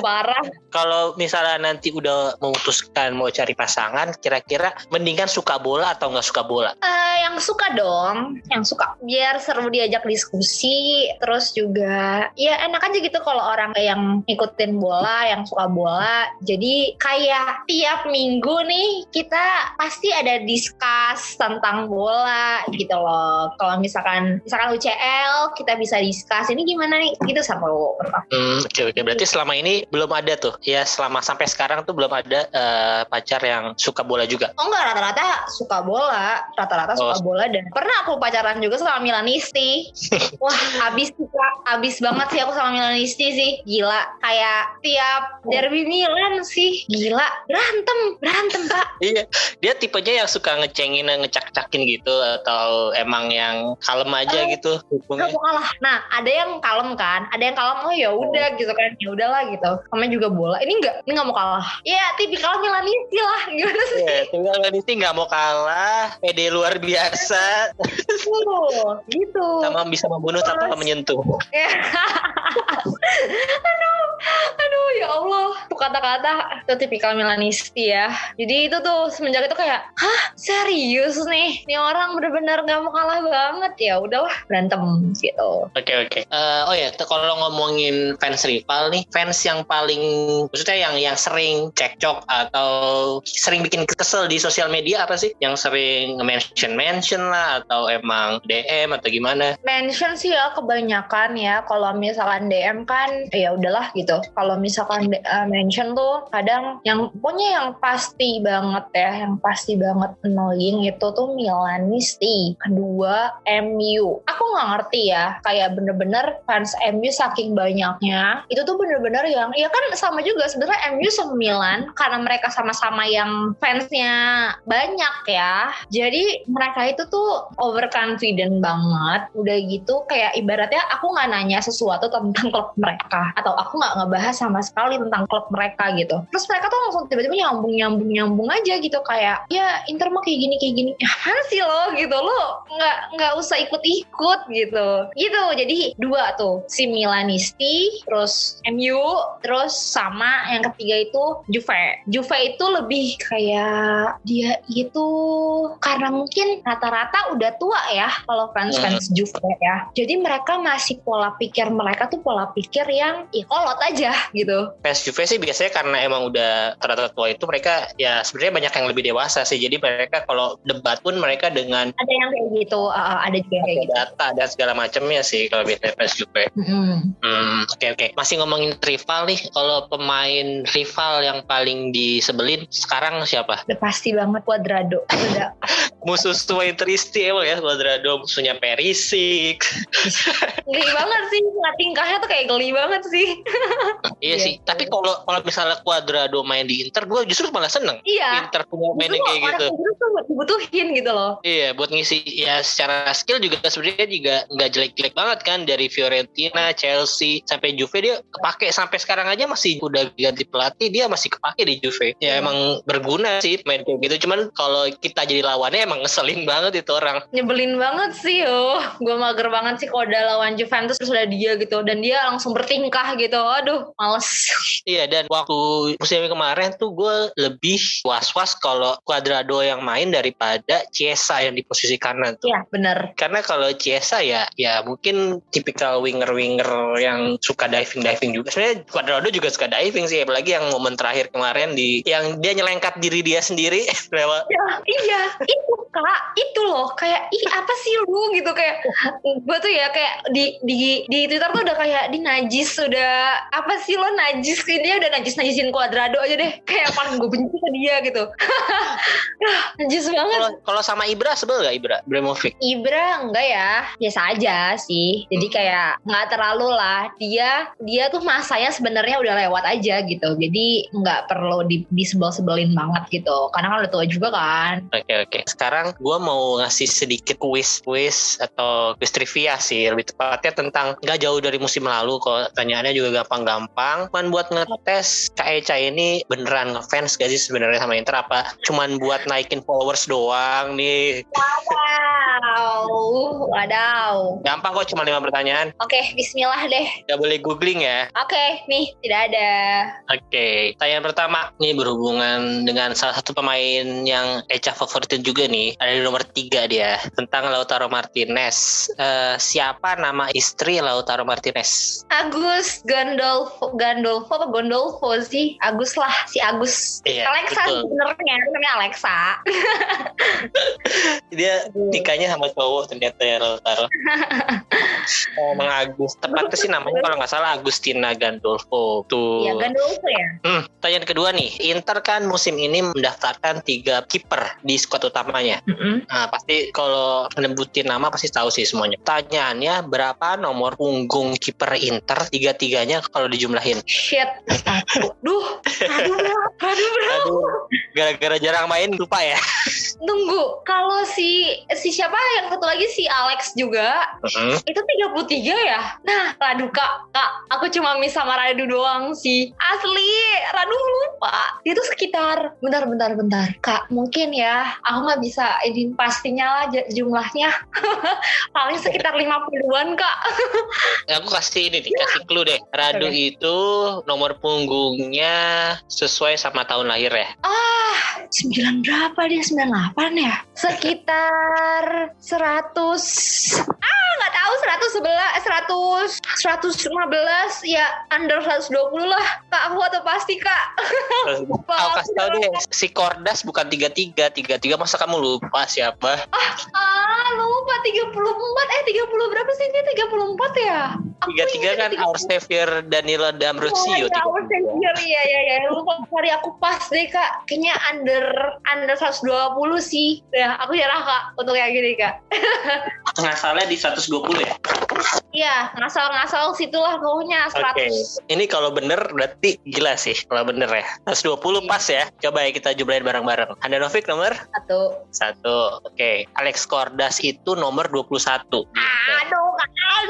Parah. Kalau misalnya nanti udah memutuskan mau cari pasangan, kira-kira mendingan suka bola atau nggak suka bola? Eh, yang suka dong, yang suka biar seru diajak diskusi, terus juga ya enak aja gitu kalau orang yang ngikutin bola, yang suka bola. Jadi kayak tiap minggu nih kita pasti ada discuss tentang bola gitu loh. Kalau misalkan misalkan UCL kita bisa discuss ini gimana nih? Itu seru hmm, oke oke. Berarti selama ini belum ada tuh? Ya selama sampai sekarang tuh belum ada uh, pacar yang suka bola juga? Oh enggak rata-rata suka bola. Rata-rata suka oh. bola dan pernah aku pacaran juga sama Milanisti. Wah habis habis banget sih aku sama Milanisti sih gila kayak tiap derby Milan sih. Gila berantem berantem pak iya dia tipenya yang suka ngecengin ngecak-cakin gitu atau emang yang kalem aja uh, gitu hubungnya kalah. Nah ada yang kalem kan ada yang kalem oh ya udah oh. gitu kan ya udahlah gitu. Namanya juga bola. Ini enggak ini nggak mau kalah. Iya tipikal Milanisti lah gimana sih? Yeah, tipikal Milanisti nggak mau kalah pede luar biasa. Oh, gitu. Sama bisa membunuh tanpa menyentuh aduh. Aduh ya Allah. Tuh kata-kata itu tipikal Milanisti ya. Jadi itu tuh semenjak itu kayak hah? Serius nih? Ini orang bener-bener gak mau kalah banget. Ya udahlah berantem gitu. Oke okay, oke. Okay. uh, eh, oh ya kalau ngomongin fans rival nih fans yang paling maksudnya yang yang sering cekcok atau sering bikin kesel di sosial media apa sih? Yang sering mention mention lah atau emang DM atau gimana? Mention sih ya kebanyakan ya. Kalau misalkan DM kan ya udahlah gitu. Kalau misalkan uh, mention tuh kadang yang pokoknya yang pasti banget ya yang pasti banget annoying itu tuh Milanisti kedua MU aku nggak ngerti ya kayak bener-bener fans MU saking banyaknya itu tuh bener-bener yang ya kan sama juga sebenarnya MU sama Milan karena mereka sama-sama yang fansnya banyak ya. Jadi mereka itu tuh overconfident banget udah gitu kayak ibaratnya aku nggak nanya sesuatu tentang klub mereka atau aku nggak ngebahas sama sekali tentang klub mereka gitu. Terus mereka tuh langsung tiba-tiba nyambung nyambung nyambung aja gitu kayak ya Inter mah kayak gini kayak gini. Ya sih lo? Gitu. Lo nggak nggak usah ikut-ikut gitu. Gitu. Jadi dua tuh si Milanisti terus MU terus sama yang ketiga itu Juve. Juve itu lebih kayak dia itu karena mungkin rata-rata udah tua ya kalau fans fans hmm. Juve ya. Jadi mereka masih pola pikir mereka tuh pola pikir yang ya kolot aja gitu. Fans Juve sih biasanya karena emang udah ternyata tua itu mereka ya sebenarnya banyak yang lebih dewasa sih. Jadi mereka kalau debat pun mereka dengan ada yang kayak gitu, uh, ada juga yang kayak gitu. Data dan segala macamnya sih kalau biasanya fans Juve. Mm-hmm. Hmm, oke okay, oke. Okay. Masih ngomongin rival nih, kalau pemain rival yang paling disebelin sekarang siapa? Udah pasti banget Cuadrado. Udah. Musuh tua Tristi emang ya Cuadrado musuhnya Perisik. geli banget sih, tingkahnya tuh kayak geli banget sih. iya sih, iya. tapi kalau kalau misalnya Cuadrado main di Inter, gue justru malah seneng. Iya. Inter punya main kayak gitu. Justru dibutuhin gitu loh. Iya, buat ngisi ya secara skill juga sebenarnya juga nggak jelek-jelek banget kan dari Fiorentina, Chelsea sampai Juve dia kepake sampai sekarang aja masih udah ganti pelatih dia masih kepake di Juve. Ya hmm. emang berguna sih main kayak gitu. Cuman kalau kita jadi lawannya emang ngeselin banget itu orang. Nyebelin banget sih yo. Gue mager banget sih kalau udah lawan Juventus terus udah dia gitu dan dia langsung bertingkah gitu. Aduh, males. Iya dan waktu musim kemarin tuh gue lebih was-was kalau Cuadrado yang main daripada Chiesa yang di posisi kanan tuh. Iya bener. Karena kalau Chiesa ya ya mungkin tipikal winger-winger yang suka diving-diving juga. Sebenarnya Cuadrado juga suka diving sih apalagi yang momen terakhir kemarin di yang dia nyelengkat diri dia sendiri lewat. Ya, iya itu kak itu loh kayak ih apa sih lu gitu kayak gue tuh ya kayak di di di Twitter tuh udah kayak di najis sudah apa sih lo najis dia udah najis najisin kuadrado aja deh. Kayak paling gue benci ke dia gitu. Najis banget. Kalau sama Ibra sebel gak Ibra? Bremovic Ibra enggak ya. Biasa aja sih. Jadi hmm. kayak nggak terlalu lah. Dia dia tuh masanya sebenarnya udah lewat aja gitu. Jadi nggak perlu di, disebel-sebelin banget gitu. Karena kan udah tua juga kan. Oke okay, oke. Okay. sekarang gue mau ngasih sedikit quiz quiz atau quiz trivia sih. Lebih tepatnya tentang nggak jauh dari musim lalu kok pertanyaannya juga gampang-gampang. Cuman buat ngetes Kak Eca ini beneran ngefans gak sih sebenarnya sama Inter? Apa cuman buat naikin followers doang nih? Wow wadaw. Gampang kok cuma lima pertanyaan. Oke okay, bismillah deh. Gak boleh googling ya? Oke okay, nih tidak ada. Oke okay. pertanyaan pertama. Ini berhubungan dengan salah satu pemain yang Eca favoritin juga nih. Ada di nomor tiga dia tentang Lautaro Martinez. Uh, siapa nama istri Lautaro Martinez? Agus Gandolfo, Gandolfo apa Gondolfo sih? Agus lah, si Agus. Iya, Alexa betul. sebenarnya namanya Alexa. Dia nikahnya sama cowok ternyata ya Lautaro. Emang Agus. Tepatnya sih namanya kalau nggak salah Agustina Gandolfo. Tuh. Iya Gandolfo ya. Hmm, pertanyaan kedua nih. Inter kan musim ini mendaftarkan tiga kiper di skuad utamanya. Mm-mm. Nah, pasti kalau nyebutin nama pasti tahu sih semuanya. Pertanyaannya berapa nomor punggung kiper Inter tiga-tiganya kalau dijumlahin? Shit. Duh. Aduh bro. Aduh bro. Aduh, gara-gara jarang main lupa ya. Tunggu. Kalau si si siapa yang satu lagi si Alex juga Hmm. itu 33 ya? Nah, Radu kak, kak, aku cuma miss sama Radu doang sih. Asli, Radu lupa. Itu sekitar, bentar, bentar, bentar. Kak, mungkin ya, aku nggak bisa ini pastinya lah jumlahnya. Paling sekitar 50-an kak. Aku kasih ini nih, kasih clue deh. Radu Oke. itu nomor punggungnya sesuai sama tahun lahir ya. Ah, 9 berapa dia? 98 ya? Sekitar 100 Ah, nggak tahu 111 100 115 ya under 120 lah. Kak, aku atau pasti, Kak. Lupa. Aku kasih tau deh, si Kordas bukan 33, 33 masa kamu lupa siapa? Ah, lupa 34. Eh, 30 berapa sih ini? 34 ya? Aku 33 ingat kan 30. Our Savior Danilo D'Ambrosio. Oh, ya, Our 33. Savior, iya, iya, iya. Lupa hari aku pas deh, Kak. Kayaknya under under 120 sih. Ya, aku nyerah, Kak, untuk yang gini, Kak. Salah di 120 ya? Iya, ngasal-ngasal situlah pokoknya 100. Oke. Ini kalau bener berarti gila sih kalau bener ya. 120 pas ya. Coba ya kita jumlahin bareng-bareng. Handanovic nomor Satu. satu. Oke. Alex Kordas itu nomor 21. Aduh, kan.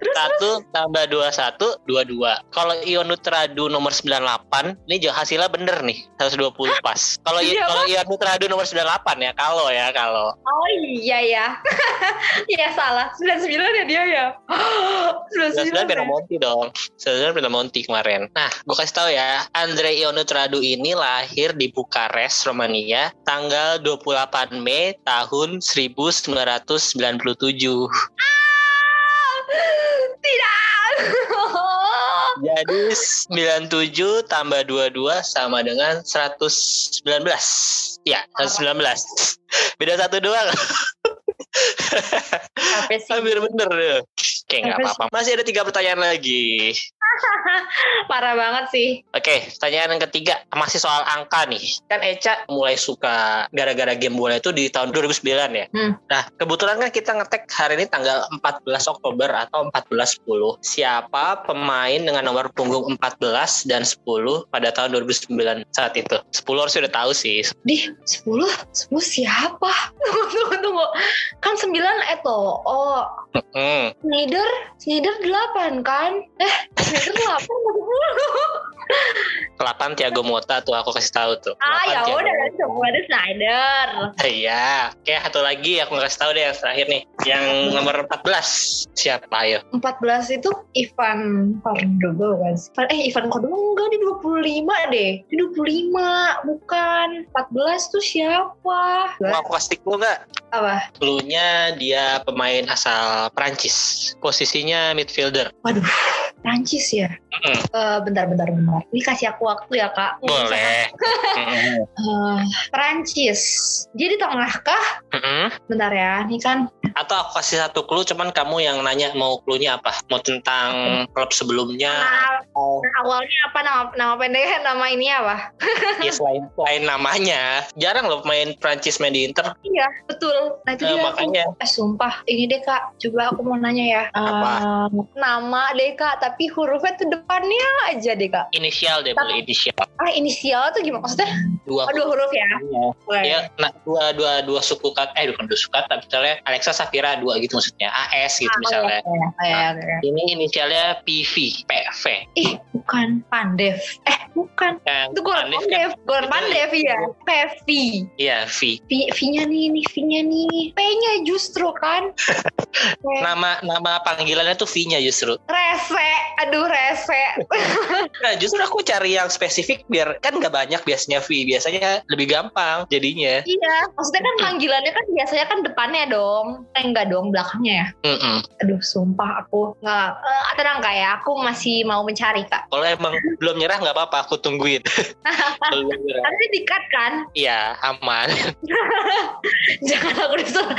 Terus, Satu tambah dua satu dua dua. Kalau Ionut Radu nomor 98, ini hasilnya bener nih 120 pas. Kalau Iya, kalau Ionut Radu nomor 98 ya kalau ya kalau. oh iya ya. Iya salah. 99 ya dia ya. 99 Sebenarnya ya. Pinamonti dong. Sebenarnya Pinamonti kemarin. Nah, gue kasih tahu ya, Andre Ionut Radu ini lahir di Bukares, Romania, tanggal 28 Mei tahun 1997. Tidak. Jadi 97 tambah 22 sama dengan 119. Ya, 119. Beda satu doang. Hampir bener deh. Oke, nggak apa-apa. Masih ada tiga pertanyaan lagi. Parah banget sih. Oke, pertanyaan yang ketiga masih soal angka nih. Kan Eca mulai suka gara-gara game bola itu di tahun 2009 ya. Hmm. Nah, kebetulan kan kita ngetek hari ini tanggal 14 Oktober atau 1410. Siapa pemain dengan nomor punggung 14 dan 10 pada tahun 2009 saat itu? 10 harus udah tahu sih. Di 10? 10 siapa? Tunggu, tunggu, tunggu. Kan 9 Eto. Oh, Hmm. Snyder, Snyder 8 kan? Eh, Snyder 8 8 Thiago Motta tuh aku kasih tahu tuh. Ah, 8 ya udah semua ada Snyder. Iya. Oke, satu lagi aku kasih tahu deh yang terakhir nih. Yang nomor 14. Siapa ayo? 14 itu Ivan Cordoba kan? Eh, Ivan Cordoba enggak di 25 deh. Di 25, bukan. 14 tuh siapa? Mau aku kasih clue nggak? Apa? Clue-nya dia pemain asal Prancis. Posisinya midfielder. Waduh, Prancis ya? Mm. Eh, bentar, bentar, bentar. Ini kasih aku waktu ya, Kak. Boleh. Mm-mm. Eh, Prancis. Jadi tengah kah? Mm-mm. Bentar ya, ini kan Atau aku kasih satu clue, cuman kamu yang nanya mau clue-nya apa? Mau tentang klub sebelumnya? Oh, awalnya apa nama nama pendeknya nama ini apa? ya selain, selain namanya. Jarang loh main Prancis main di Inter. Iya, betul. Nah itu dia makanya. aku. Eh sumpah, ini deh kak. Coba aku mau nanya ya. Apa? Eh, nama deh kak, tapi hurufnya tuh depannya aja deh kak. Inisial deh, boleh inisial. Ah inisial tuh gimana maksudnya? Dua. Oh, dua huruf ya? Boleh. Ya, nah dua dua dua suku kata, eh bukan dua suku kata, misalnya Alexa Safira dua gitu maksudnya, AS gitu Ah, misalnya. Oh, iya, iya. Ini inisialnya PV, PV. Ih, bukan Pandev. Eh, bukan. Yang Itu kan- Pandev. Goran itu- Pandev ya. Pevi. Iya, V. V, V-nya nih, nih V-nya nih. P-nya justru kan. Nama nama panggilannya tuh V-nya justru. Rese. Aduh, rese. Nah, justru aku cari yang spesifik biar kan nggak banyak biasanya V. Biasanya lebih gampang jadinya. iya. Maksudnya kan panggilannya kan biasanya kan depannya dong. Eh, enggak dong, belakangnya ya. Mm-mm. Aduh, sumpah aku nggak. Eh, tenang kak ya, aku masih mau mencari kak. Kalau emang belum nyerah nggak apa-apa, aku tungguin. Nanti dikat kan? Iya, aman. Jangan aku disuruh.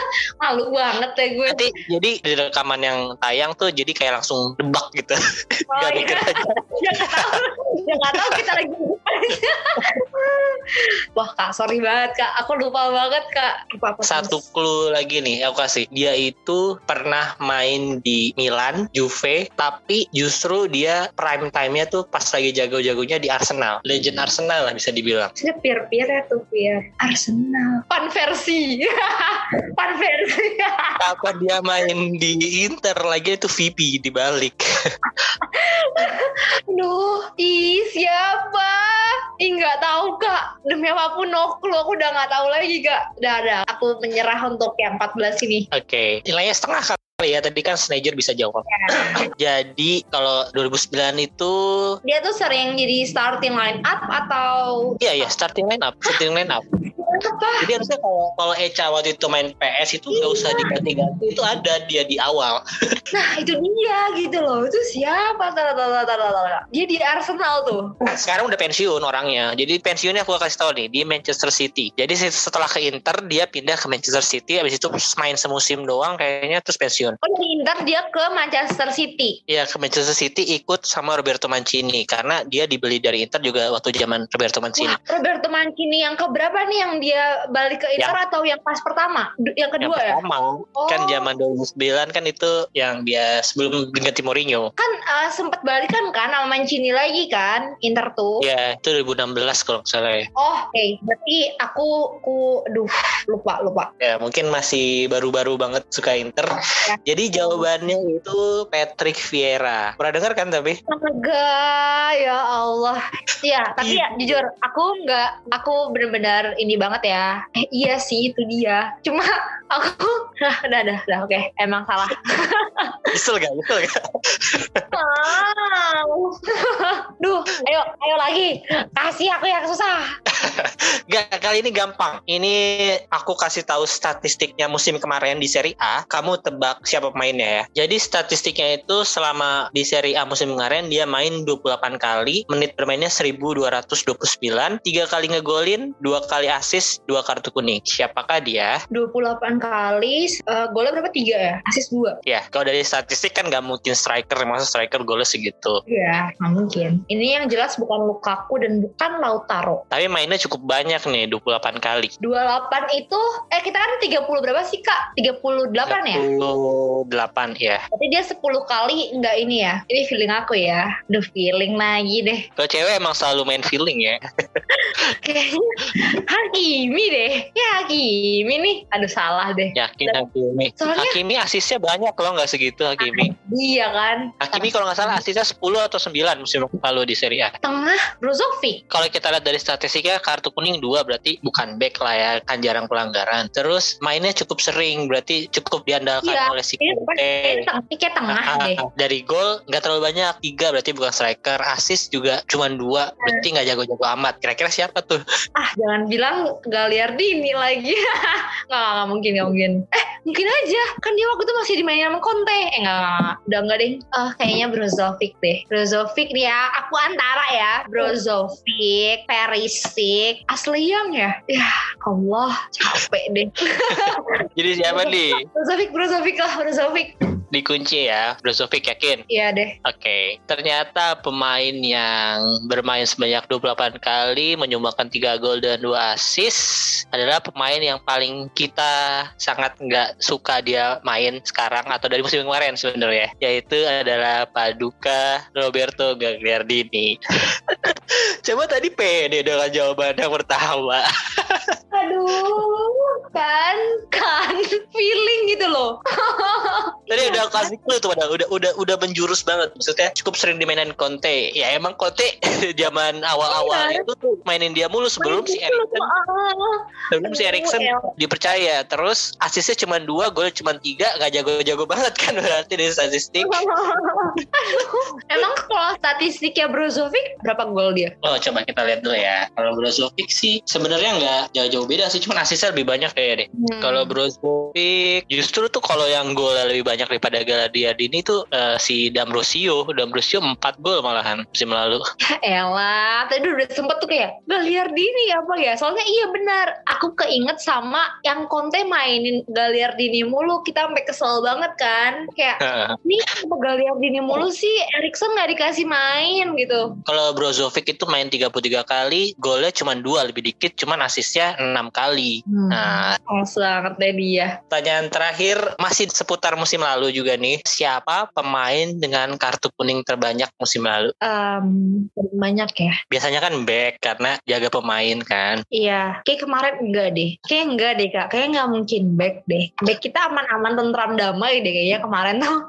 Malu banget ya gue. Nanti jadi di rekaman yang tayang tuh jadi kayak langsung debak gitu. Oh, Gak iya. mikir aja. Dia nggak tahu. Dia nggak tahu kita lagi Wah kak, sorry banget kak. Aku lupa banget kak. Lupa apa Satu clue lagi nih aku kasih. Dia itu pernah main di Milan, Juve, tapi justru dia prime time-nya tuh pas lagi jago-jagonya di Arsenal. Legend Arsenal lah bisa dibilang. Saya pir-pir ya tuh pir. Arsenal. Panversi. Panversi. Apa dia main di Inter lagi itu VP dibalik. Aduh, ih siapa? Ih nggak tahu kak. Demi apa pun no clue. Aku udah nggak tahu lagi kak. Udah ada. Aku menyerah untuk yang 14 ini. Oke, nilainya setengah kali ya. Tadi kan Sneijder bisa jawab. Jadi kalau 2009 itu Dia tuh sering jadi starting line up atau Iya ya starting line up, starting line up. Jadi harusnya kalau kalau Echa waktu itu main PS itu nggak usah diganti-ganti itu ada dia di awal. Nah itu dia gitu loh. Itu siapa? Tara, tara, tara, tara. Dia di Arsenal tuh. Nah, sekarang udah pensiun orangnya. Jadi pensiunnya aku kasih tahu nih di Manchester City. Jadi setelah ke Inter dia pindah ke Manchester City. Habis itu main semusim doang kayaknya terus pensiun. Oh dari Inter dia ke Manchester City. Iya ke Manchester City ikut sama Roberto Mancini karena dia dibeli dari Inter juga waktu zaman Roberto Mancini. Wah, Roberto Mancini yang keberapa nih yang dia balik ke Inter atau yang pas pertama? Yang Yang kedua ya? pertama Oh. kan zaman 2009 kan itu yang dia sebelum ganti Mourinho. Kan uh, sempat balikan kan sama Mancini lagi kan Inter tuh. Ya itu 2016 kalau nggak salah ya. Oh, oke. Berarti aku aku duh lupa lupa. Ya mungkin masih baru-baru banget suka Inter. Ya. Jadi jawabannya itu Patrick Vieira. Pernah dengar kan tapi? Enggak, ya Allah. Iya, tapi ya jujur aku nggak aku bener-bener ini banget ya. Eh iya sih itu dia. Cuma aku nah, udah udah udah oke emang salah. Nyesel gak? Nyesel gak? Ah. Duh, ayo ayo lagi. Kasih aku yang susah. Gak, kali ini gampang. Ini aku kasih tahu statistiknya musim kemarin di Serie A. Kamu tebak siapa pemainnya ya. Jadi statistiknya itu selama di Serie A musim kemarin dia main 28 kali, menit bermainnya 1229, 3 kali ngegolin, 2 kali assist, 2 kartu kuning. Siapakah dia? 28 kali eh, golnya berapa? 3 ya? Asis 2. Ya, kalau dari statistik kan gak mungkin striker, masa striker golnya segitu. Iya, nggak mungkin. Ini yang jelas bukan Lukaku dan bukan Lautaro. Tapi mainnya cukup banyak nih, 28 kali. 28 itu eh kita kan 30 berapa sih Kak? 38 ya? 28 ya. Berarti dia 10 kali enggak ini ya. Ini feeling aku ya. Duh feeling lagi deh. Kalau cewek emang selalu main feeling ya. Kayaknya Hakimi deh. Ya Hakimi nih. Aduh salah deh. Yakin Hakimi. Soalnya- Hakimi asisnya banyak loh nggak segitu Hakimi. Dia kan. Hakimi kalau nggak salah asisnya 10 atau 9 musim lalu di Serie A. Tengah Brozovic. Kalau kita lihat dari statistiknya kartu kuning dua berarti bukan back lah ya kan jarang pelanggaran. Terus mainnya cukup sering berarti cukup diandalkan Iya, oleh si Conte. kayak tengah Ah, deh. dari gol nggak terlalu banyak tiga berarti bukan striker assist juga cuma dua berarti nggak jago-jago amat kira-kira siapa tuh Ah jangan bilang Galiardini lagi. nggak, nggak mungkin, nggak mungkin. Eh mungkin aja. Kan dia waktu itu masih dimainin sama Conte. Eh nggak, nggak, nggak. Udah nggak deh. Ah kayaknya Brozovic deh. Brozovic ya. Aku antara ya. Brozovic, Perisic, Asliang ya. Ya Allah capek deh. jadi siapa nih Brozovic, Brozovic lah, Brozovic. dikunci ya Brozovic yakin Iya deh. Oke, ternyata pemain yang bermain sebanyak 28 kali, menyumbangkan 3 gol dan 2 assist adalah pemain yang paling kita sangat nggak suka dia main sekarang atau dari musim kemarin sebenarnya, yaitu adalah Paduka Roberto Gagliardini. Coba tadi pede dengan jawaban yang pertama. Aduh, kan, kan, feeling gitu loh. Tadi udah kasih clue tuh, udah, udah udah udah menjurus banget. Maksudnya cukup sering dimainin Conte. Ya emang Conte zaman awal-awal Iya. itu tuh mainin dia mulu sebelum si Erikson sebelum si Erikson dipercaya. Terus asisnya cuma dua, gol cuma tiga, nggak jago-jago banget kan berarti dari statistik. Emang kalau statistiknya Brozovic berapa gol dia? Oh coba kita lihat dulu ya. Kalau Brozovic sih sebenarnya nggak jauh-jauh beda sih, cuma asisnya lebih banyak kayak deh. Hmm. Kalau Brozovic justru tuh kalau yang gol lebih banyak daripada Gagliardini itu uh, si D'Ambrosio. D'Ambrosio 4 gol malahan musim lalu. Elah, tadi udah sempet tuh kayak Gagliardini apa ya? Soalnya iya benar, aku keinget sama yang Conte mainin Gagliardini mulu, kita sampai kesel banget kan. Kayak, ini apa Gagliardini mulu sih, Erikson nggak dikasih main gitu. Kalau Brozovic itu main 33 kali, golnya cuma dua lebih dikit, cuman asisnya 6 kali. Hmm. Nah, Males banget deh dia. Pertanyaan terakhir masih seputar musim lalu juga nih. Siapa pemain dengan kartu kuning terbanyak musim lalu? Um, banyak ya. Biasanya kan back karena jaga pemain kan. Iya, kayak kemarin enggak deh. Kayak enggak deh kak, kayak nggak mungkin back deh. Back kita aman-aman tentram damai deh kayaknya kemarin tuh.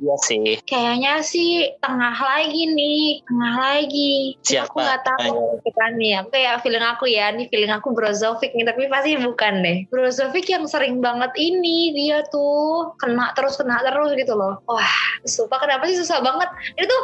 Iya sih. Kayaknya sih tengah lagi nih, tengah lagi. Siapa? Aku nggak tahu gitu kan nih. Aku kayak feeling aku ya, nih feeling aku Brozovic nih, tapi pasti bukan deh. Brozovic yang sering banget ini dia tuh kena terus kena terus gitu loh. Wah, sumpah kenapa sih susah banget? Itu tuh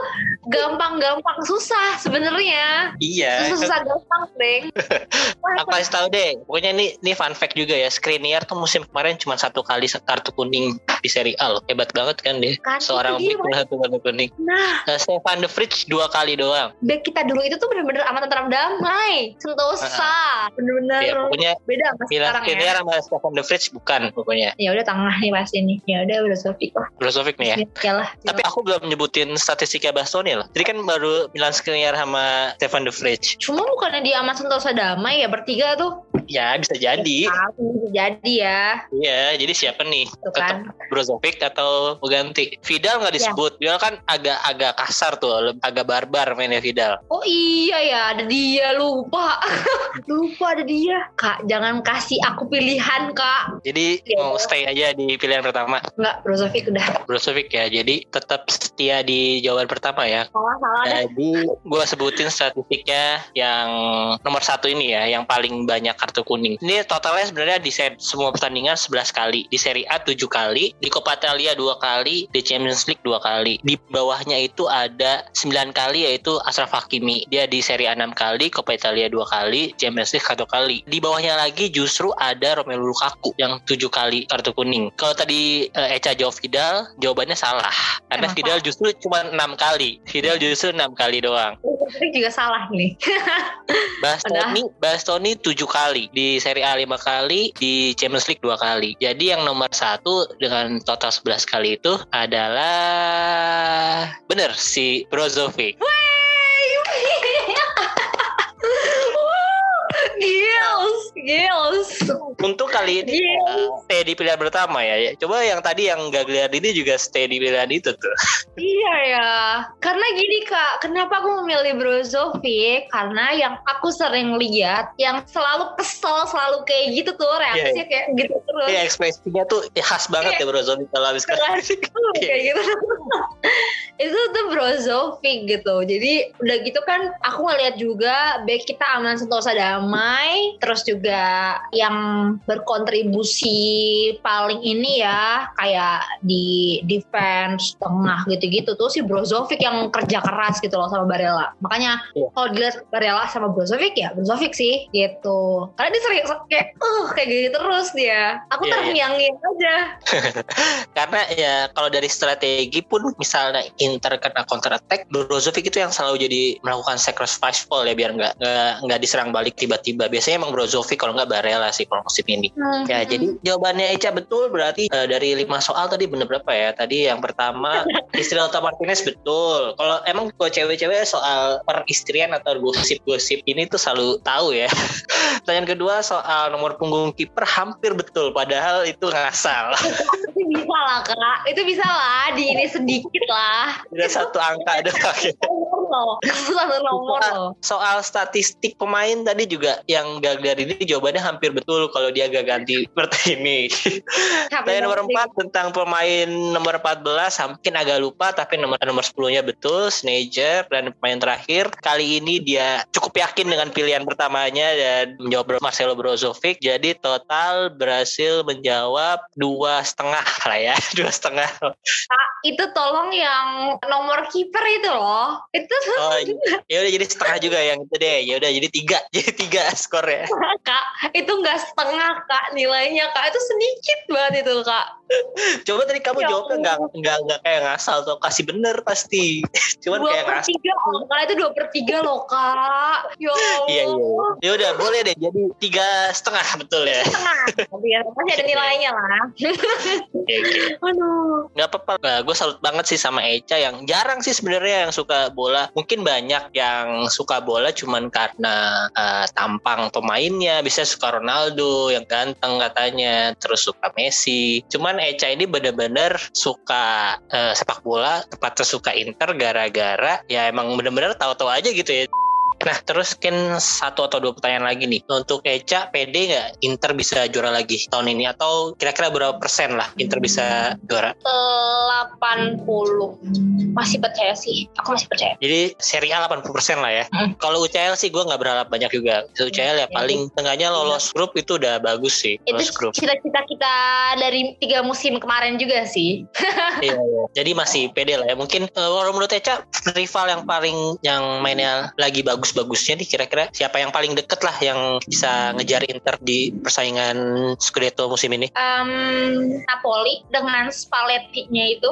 gampang-gampang susah sebenarnya. Iya. Susah-susah gampang, Deng. Aku kasih tahu deh. Pokoknya ini ini fun fact juga ya. Skriniar tuh musim kemarin cuma satu kali kartu kuning di Serie A loh. Hebat banget kan dia. Kan, Seorang big satu kartu kuning. Nah, Nah, Stefan de Vrij dua kali doang. back kita dulu itu tuh bener-bener aman tentram damai. Sentosa. Bener-bener Ya, pokoknya beda sama Milan sekarang ya. Skriniar sama Stefan de Vrij bukan pokoknya. Ya udah tengah nih pasti nih. Ya udah Brozovic lah. Brozovic nih ya. Ya lah. Tapi aku belum nyebutin statistiknya Bastoni loh. Jadi kan baru Milan Skriniar sama Stefan de Vrij. Cuma bukannya dia sama Sentosa damai ya bertiga tuh. Ya bisa jadi. Tahu, bisa jadi ya. Iya, jadi siapa nih? Tuh Tetap kan. Brozovic atau ganti? Vidal nggak disebut. Vidal kan agak-agak kasar tuh, agak barbar mainnya Vidal. Oh iya ya ada dia lupa. lupa ada dia. Kak jangan kasih aku pilihan kak. Jadi Iya. mau stay aja di pilihan pertama. Enggak Brozovic udah. Brozovic ya. Jadi tetap setia di jawaban pertama ya. Salah salah. Jadi gue sebutin statistiknya yang nomor satu ini ya, yang paling banyak kartu kuning. Ini totalnya sebenarnya di set semua pertandingan 11 kali, di Serie A 7 kali, di Coppa Italia 2 kali, di Champions League 2 kali. Di bawahnya itu ada 9 kali yaitu Ashraf Hakimi. Dia di Serie A 6 kali, Coppa Italia 2 kali, Champions League 1 kali. Di bawahnya lagi justru ada Romelu Lukaku yang 7 kali kartu kuning. Kalau tadi eh, Eca jawab Vidal, jawabannya salah. Karena Emang Vidal justru cuma 6 kali. Vidal justru 6 kali doang. Brozovic juga salah nih. Bastoni, Bastoni 7 kali di Serie A 5 kali, di Champions League 2 kali. Jadi yang nomor satu dengan total 11 kali itu adalah bener si Brozovic. Gils, gils. Untuk kali ini Iya. uh, stay di pilihan pertama ya. Coba yang tadi yang Gagliardini juga stay di pilihan itu tuh. Iya ya, karena gini kak, kenapa aku memilih Brozovic? Karena yang aku sering lihat, yang selalu kesel, selalu kayak gitu tuh reaksinya kayak gitu terus. Iya ekspresinya tuh khas banget ya Brozovic kalau habis kasih. tuh, kayak gitu. itu tuh Brozovic gitu. Jadi udah gitu kan, aku ngeliat juga back kita aman sentosa damai, terus juga yang berkontribusi paling ini ya kayak di defense tengah gitu-gitu tuh si Brozovic yang kerja keras gitu loh sama Barella. Makanya Iya. kalau dilihat Barella sama Brozovic ya Brozovic sih gitu. Karena dia sering kayak uh kayak gitu terus dia. Aku Iya, iya. terngiang-ngiang aja. Karena ya kalau dari strategi pun misalnya Inter kena counter attack, Brozovic itu yang selalu jadi melakukan sacrifice ball ya biar nggak nggak diserang balik tiba-tiba. Biasanya emang Brozovic kalau nggak Barella sih kalau musim ini. Hmm, Ya, jadi jawabannya Eca betul berarti eh, dari lima soal tadi bener berapa ya? Tadi yang pertama istri Lautaro Martinez betul. Kalau emang kalau cewek-cewek soal peristrian atau gosip-gosip ini tuh selalu tahu ya. Pertanyaan kedua soal nomor punggung kiper hampir betul padahal itu ngasal. itu bisa lah kak itu bisa lah di ini sedikit lah Ada satu angka doang. Loh. Nomor loh. Soal statistik pemain tadi juga yang gagal ini jawabannya hampir betul kalau dia gak ganti seperti ini. Pertanyaan nomor 4 tentang pemain nomor 14 mungkin agak lupa tapi nomor nomor 10-nya betul Sneijder. Dan pemain terakhir kali ini dia cukup yakin dengan pilihan pertamanya dan menjawab Marcelo Brozovic. Jadi total berhasil menjawab dua setengah lah ya dua setengah. Itu tolong yang nomor kiper itu loh. Itu Oh, ya udah jadi setengah juga yang itu deh. Ya udah jadi tiga, jadi tiga skornya. kak, itu nggak setengah kak nilainya kak itu sedikit banget itu kak. Coba tadi kamu Ya jawabnya nggak nggak nggak kayak ngasal tuh kasih bener pasti. Cuman Dua kayak per ngasal. tiga, oh, kak itu dua per tiga loh kak. Ya. Iya iya. Ya udah boleh deh jadi tiga setengah betul ya. Setengah. Tapi ya, masih ada nilainya lah. Aduh. Nggak apa-apa. Nah, gue salut banget sih sama Eca yang jarang sih sebenarnya yang suka bola. Mungkin banyak yang suka bola cuman karena eh, tampang pemainnya. Bisa suka Ronaldo yang ganteng katanya. Terus suka Messi. Cuman Eca ini bener-bener suka eh, sepak bola. Tepatnya suka Inter gara-gara ya emang bener-bener tahu-tahu aja gitu ya. Nah, terus kan satu atau dua pertanyaan lagi nih. Untuk Eca, pede nggak Inter bisa juara lagi tahun ini? Atau kira-kira berapa persen lah Inter bisa juara? 80 masih percaya sih aku masih percaya Jadi seri A 80% lah ya. Hmm. Kalau UCL sih gue nggak berharap banyak juga. UCL ya Hmm. paling tengahnya lolos grup itu udah bagus sih. itu grup. cita-cita kita dari tiga musim kemarin juga sih Iya, iya. Jadi masih pede lah ya. Mungkin eh, kalau menurut Eca rival yang paling yang mainnya lagi bagus-bagusnya nih kira-kira siapa yang paling deket lah yang bisa ngejar Inter di persaingan Scudetto musim ini? Em, Napoli dengan Spalletti-nya itu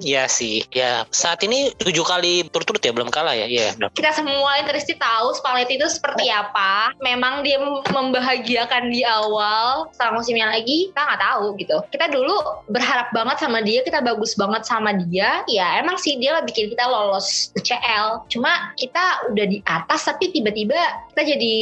Iya sih. Ya saat ini tujuh kali turut-turut ya belum kalah ya. Iya. benar. kita semua Interisti tahu Spalletti itu seperti apa memang dia membahagiakan di awal setelah musimnya lagi kita nggak tahu gitu kita dulu berharap banget sama dia kita bagus banget sama dia ya emang sih dia lah bikin kita lolos UCL cuma kita udah di atas tapi tiba-tiba kita jadi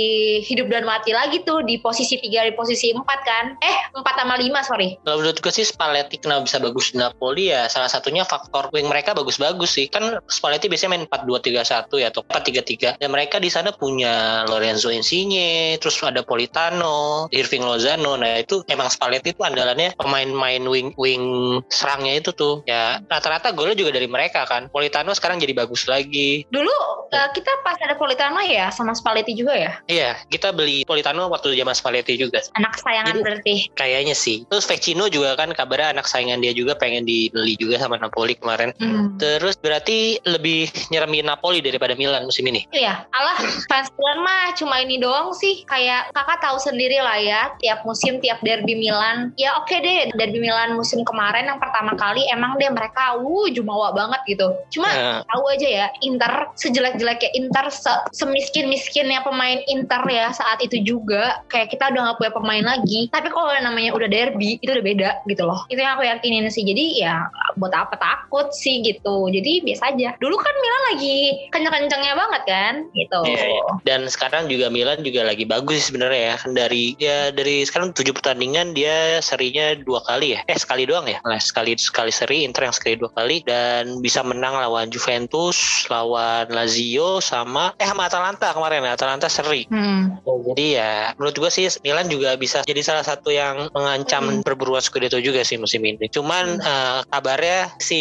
hidup dan mati lagi tuh di posisi tiga di posisi empat kan eh empat sama lima sorry Kalau menurut gue sih Spalletti kenapa bisa bagus di Napoli ya salah satunya faktor wing mereka bagus-bagus sih. Kan Spalletti biasanya main 4-2-3-1 ya atau 4-3-3. Dan mereka di sana punya Lorenzo Insigne, terus ada Politano, Irving Lozano. Nah itu emang Spalletti itu andalannya pemain-main wing wing serangnya itu tuh. Ya rata-rata golnya juga dari mereka kan. Politano sekarang jadi bagus lagi. dulu eh, kita pas ada Politano ya sama Spalletti juga ya Iya, kita beli Politano waktu zaman Spalletti juga. anak kesayangan Jadi- berarti Kayaknya sih. Terus Vecino juga kan kabarnya anak saingan dia juga pengen dibeli juga sama Napoli kemarin. Hmm. Terus berarti lebih nyeremin Napoli daripada Milan musim ini. Iya, alah fans Milan mah cuma ini doang sih. Kayak kakak tahu sendiri lah ya, tiap musim tiap derby Milan. Ya oke deh, derby Milan musim kemarin yang pertama kali emang deh mereka wuh jumawa banget gitu. Cuma Nah, tahu aja ya, Inter sejelek-jeleknya Inter, se- semiskin-miskinnya pemain Inter ya saat itu juga. Kayak kita udah gak punya pemain lagi. Tapi kalau namanya udah derby, itu udah beda gitu loh. Itu yang aku yakinin sih. Jadi ya buat apa takut sih gitu. Jadi biasa aja. Dulu kan Milan lagi kenceng-kencengnya banget kan gitu. Iya, iya. Dan sekarang juga Milan juga lagi bagus sebenarnya ya. Kan Dari ya dari sekarang tujuh pertandingan dia serinya dua kali ya. Eh sekali doang ya. Nah, sekali sekali seri Inter yang sekali dua kali dan bisa menang lawan Juventus, lawan Lazio sama eh sama Atalanta kemarin. Atalanta seri. Hmm. Ya, jadi ya menurut gue sih Milan juga bisa jadi salah satu yang mengancam perburuan Scudetto juga sih musim ini. Cuman eh, kabarnya si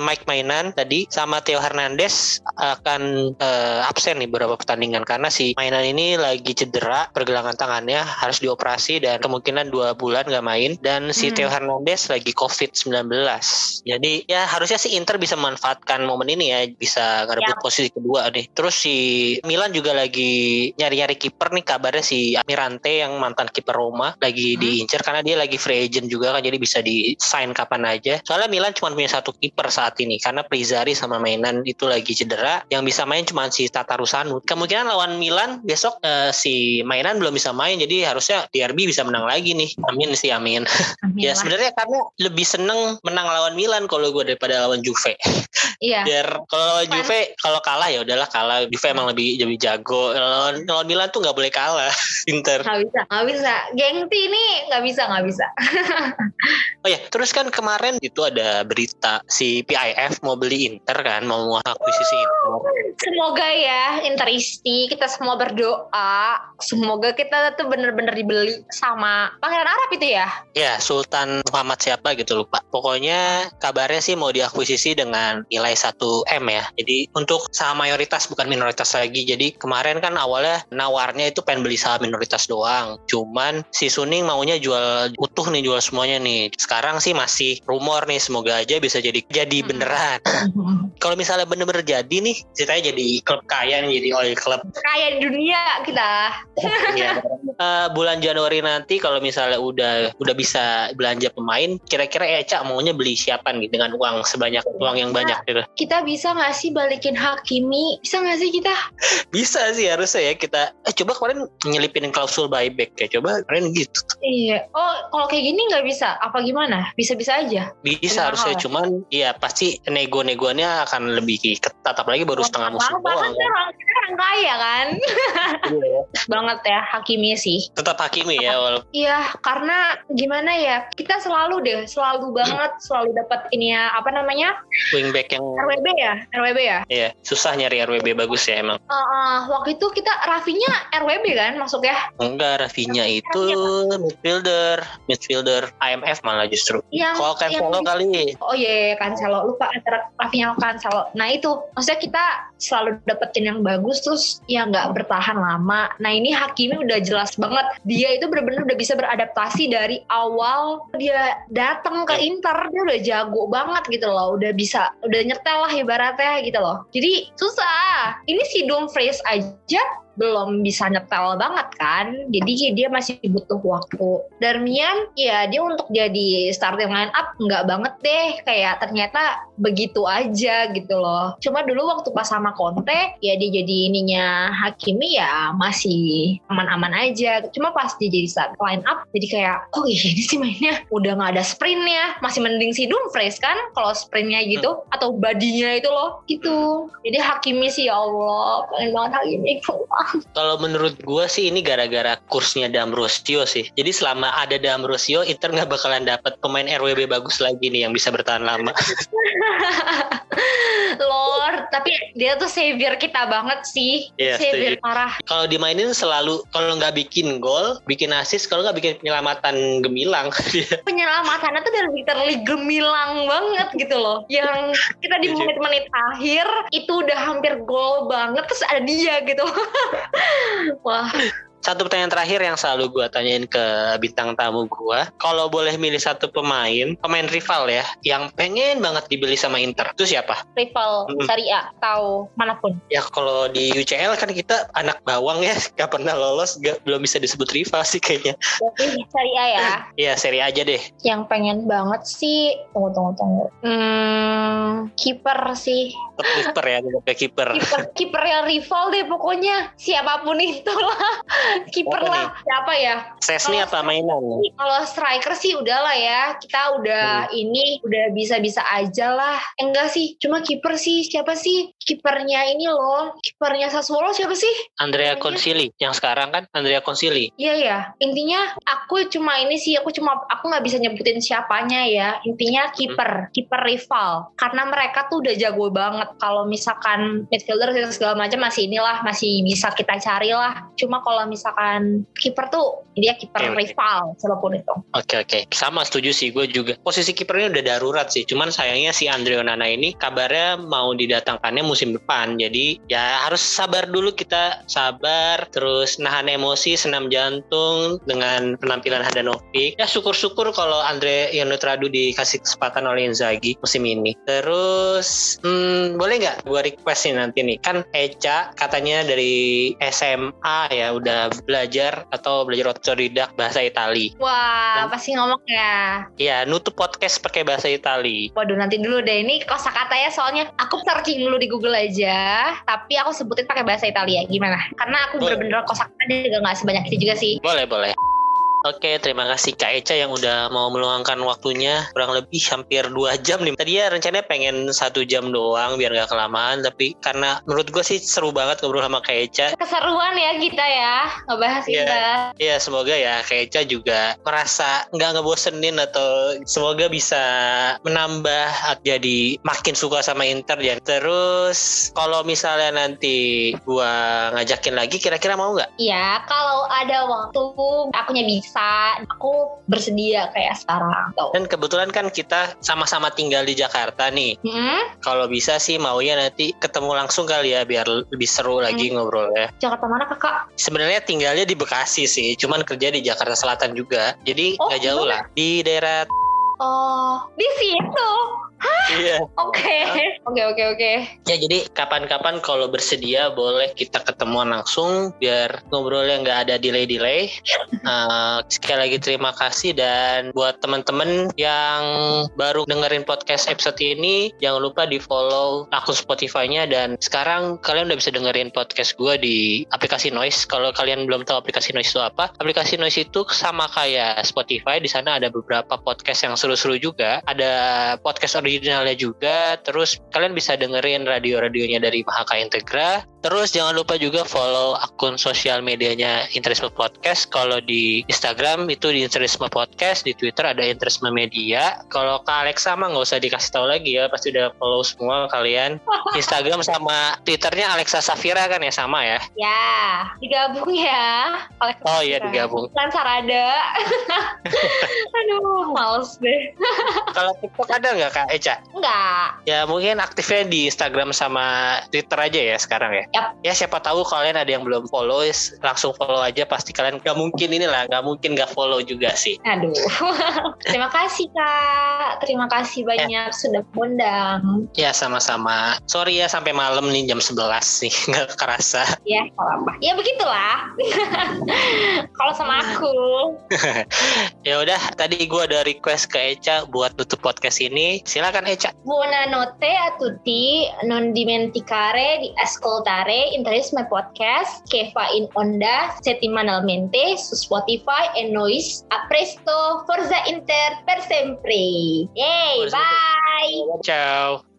Mike Mainan tadi sama Theo Hernandez akan eh, absen nih beberapa pertandingan karena si Mainan ini lagi cedera pergelangan tangannya harus dioperasi dan kemungkinan dua bulan nggak main dan si Hmm. Theo Hernandez lagi COVID-19. Jadi ya harusnya si Inter bisa memanfaatkan momen ini ya bisa ngerebut posisi kedua nih. Terus si Milan juga lagi nyari-nyari kiper nih kabarnya si Amirante yang mantan kiper Roma lagi Hmm. diincar karena dia lagi free agent juga kan jadi bisa di sign kapan aja. Soalnya Milan cuma punya satu kiper saat ini karena Prizari sama Mainan itu lagi cedera. Yang bisa main cuma si Tatarusanu. Kemungkinan lawan Milan besok eh, si Mainan belum bisa main jadi harusnya DRB bisa menang lagi nih. Amin sih amin. ya Milan. sebenarnya karena lebih seneng menang lawan Milan kalau gue daripada lawan Juve. Iya. Biar kalau lawan Juve kalau kalah ya udahlah kalah. Juve emang lebih lebih jago. Lawan, lawan Milan tuh nggak boleh kalah. Inter. Nggak bisa, nggak bisa. Gengti ini nggak bisa, nggak bisa. Oh ya, terus kan kemarin itu ada berita si PIF mau beli Inter kan, mau mengakuisisi Inter. Semoga ya Interisti kita semua berdoa. Semoga kita tuh bener-bener dibeli sama Pangeran Arab itu ya. Ya, Sultan Muhammad siapa gitu lupa. Pokoknya kabarnya sih mau diakuisisi dengan nilai 1 M ya. Jadi untuk saham mayoritas bukan minoritas lagi. Jadi kemarin kan awalnya nawarnya itu pengen beli saham minoritas doang. Cuman si Suning maunya jual utuh nih, jual semuanya nih. Sekarang sih masih rumor nih semoga aja bisa jadi jadi beneran. Kalau misalnya bener-bener jadi nih, ceritanya jadi klub kaya nih, jadi oil club. Kaya di dunia kita. Iya. Eh, bulan Januari nanti kalau misalnya udah udah bisa belanja pemain, kira-kira Eca maunya beli siapa nih dengan uang sebanyak uang yang banyak gitu? Kita bisa nggak sih balikin Hakimi? Bisa nggak sih kita? Bisa sih harusnya ya kita. Eh coba kemarin nyelipin klausul buyback ya. Coba kemarin gitu. Iya. Oh, kalau kayak gini nggak bisa? Apa gimana? Bisa-bisa aja. Bisa harusnya ya? cuman ya pasti nego-negonya akan lebih ketat apalagi baru setengah musim doang. kita orang, kita orang kaya kan. Banget ya Hakimi sih. Tetap Hakimi ya walaupun Iya, karena gimana ya? Kita selalu deh, selalu banget, selalu dapat ini ya, apa namanya? wingback yang RWB ya? RWB ya? ya susah nyari RWB bagus ya emang. Uh, uh, waktu itu kita Rafinya RWB kan masuknya? Enggak, Rafinya itu midfielder, midfielder IMF malah justru. Yang Kalau Cancelo yang- kali Oh iya, yeah, Cancelo. Lupa antara Rafinha sama Cancelo. Nah itu, maksudnya kita selalu dapetin yang bagus terus ya nggak bertahan lama. Nah ini Hakimi udah jelas banget. Dia itu bener-bener udah bisa beradaptasi dari awal dia datang ke Inter. Dia udah jago banget gitu loh. Udah bisa, udah nyetel lah ibaratnya gitu loh. Jadi susah. Ini si Dumfries aja belum bisa nyetel banget kan. Jadi dia masih butuh waktu. Darmian ya dia untuk jadi starting line up nggak banget deh. Kayak ternyata begitu aja gitu loh. Cuma dulu waktu pas sama Conte ya dia jadi ininya Hakimi ya masih aman-aman aja. Cuma pas dia jadi start line up jadi kayak oh iya ini sih mainnya udah nggak ada sprintnya. Masih mending si Dumfries kan kalau sprintnya gitu atau badinya itu loh. Gitu. Jadi Hakimi sih ya Allah pengen banget Hakimi Kalau menurut gua sih ini gara-gara kursnya Damrosio sih. Jadi selama ada Damrosio, Inter nggak bakalan dapat pemain RWB bagus lagi nih yang bisa bertahan lama. Lord, tapi dia tuh savior kita banget sih. Iya, savior setuju. parah. Kalau dimainin selalu kalau nggak bikin gol, bikin assist, kalau nggak bikin penyelamatan gemilang. Penyelamatannya tuh dari literally gemilang banget gitu loh. Yang kita di menit-menit akhir itu udah hampir gol banget terus ada dia gitu. Wah, Satu pertanyaan terakhir yang selalu gua tanyain ke bintang tamu gua, kalau boleh milih satu pemain, pemain rival ya, yang pengen banget dibeli sama Inter, itu siapa? rival Mm. Serie A atau mana pun. Ya kalau di UCL kan kita anak bawang ya, gak pernah lolos, gak, belum bisa disebut rival sih kayaknya. Berarti Serie A ya. Ya seri aja deh. Yang pengen banget sih, tunggu tunggu tunggu. Hmm, kiper sih. Kiper ya, kayak kiper. kiper kipernya rival deh pokoknya siapa pun itu lah kiper lah siapa ya Sesni apa mainan? kalau striker sih udahlah ya kita udah ini udah bisa bisa aja lah enggak sih cuma kiper sih siapa sih kipernya ini loh kipernya Sassuolo siapa sih Andrea? Consili, yang sekarang kan Andrea Consili. Iya ya, intinya aku cuma ini sih, aku cuma aku nggak bisa nyebutin siapanya ya. Intinya kiper, kiper rival. Karena mereka tuh udah jago banget. Kalau misalkan midfielder segala macam masih inilah, masih bisa kita cari lah. Cuma kalau misalkan kiper tuh dia kiper oke. rival, siapa pun itu. Oke oke, sama setuju sih gue juga. Posisi kipernya udah darurat sih, cuman sayangnya si Andrea Nana ini kabarnya mau didatangkannya musim depan. Jadi ya harus sabar dulu kita sabar, terus nahan emosi, senam jantung dengan penampilan Handanovic. Ya syukur-syukur kalau Andre Ionetradu dikasih kesempatan oleh Inzaghi musim ini. Terus hmm, boleh nggak gue request nih nanti nih kan Eca katanya dari SMA ya udah belajar atau belajar otodidak bahasa Itali. Wah, Dan- pasti ngomong ya. Ya, nutup podcast pakai bahasa Itali. Waduh, nanti dulu deh. Ini kosakatanya soalnya aku searching dulu di Google aja. Tapi aku sebutin pakai bahasa Italia. Gimana? Karena aku bener-bener kosakata juga nggak sebanyak itu juga sih. Boleh, boleh. Oke, terima kasih Kak Eca yang udah mau meluangkan waktunya kurang lebih hampir dua jam nih. Tadi ya rencananya pengen satu jam doang biar nggak kelamaan, tapi karena menurut gue sih seru banget ngobrol sama Kak Eca. keseruan ya kita ya ngebahas Iya. kita. Ya semoga ya Kak Eca juga merasa nggak ngebosenin atau semoga bisa menambah jadi makin suka sama Inter ya. Terus kalau misalnya nanti gua ngajakin lagi, kira-kira mau nggak? Iya, kalau ada waktu akunya bisa, aku bersedia kayak sekarang. Tuh. Dan kebetulan kan kita sama-sama tinggal di Jakarta nih. Hmm, Kalau bisa sih maunya nanti ketemu langsung kali ya biar lebih seru lagi ngobrolnya. Jakarta mana kakak? Sebenarnya tinggalnya di Bekasi sih, cuman kerja di Jakarta Selatan juga. Jadi Oh, nggak jauh gimana? lah. Di daerah Oh, di situ. Iya. Oke, oke, oke, oke. Ya jadi kapan-kapan kalau bersedia boleh kita ketemuan langsung biar ngobrolnya nggak ada delay-delay. Uh, sekali lagi terima kasih dan buat teman-teman yang baru dengerin podcast episode ini jangan lupa di follow akun Spotify-nya dan sekarang kalian udah bisa dengerin podcast gue di aplikasi Noise. Kalau kalian belum tahu aplikasi Noise itu apa, aplikasi Noise itu sama kayak Spotify. Di sana ada beberapa podcast yang seru-seru juga. Ada podcast originalnya juga. Terus kalian bisa dengerin radio-radionya dari Mahaka Integra. Terus jangan lupa juga follow akun sosial medianya Interisme Podcast. Kalau di Instagram itu di Interisme Podcast, di Twitter ada Interisme Media. Kalau ke Alexa mah nggak usah dikasih tahu lagi ya, pasti udah follow semua kalian. Instagram sama Twitternya Alexa Safira kan ya sama ya? Ya, digabung ya. Alexa Oh iya digabung. Lansarada. Aduh, males deh. Kalau TikTok ada nggak Kak Eca? Enggak. Ya mungkin aktifnya di Instagram sama Twitter aja ya sekarang ya. Yap. Ya siapa tahu kalian ada yang belum follow, langsung follow aja. Pasti kalian nggak mungkin inilah, nggak mungkin nggak follow juga sih. Aduh. Terima kasih Kak. Terima kasih banyak sudah undang. Ya sama-sama. Sorry ya sampai malam nih jam 11 nih nggak kerasa. Ya, apa. Ya begitulah. kalau sama aku. Ya udah, tadi gua ada request ke Eca buat tutup podcast ini. Silakan Eca. Buonanotte a tutti, non dimenticare di ascoltare Interisme Podcast che fa in onda settimanalmente su Spotify e Noise. A presto, Forza Inter per sempre. Yay, Forza bye! Ciao.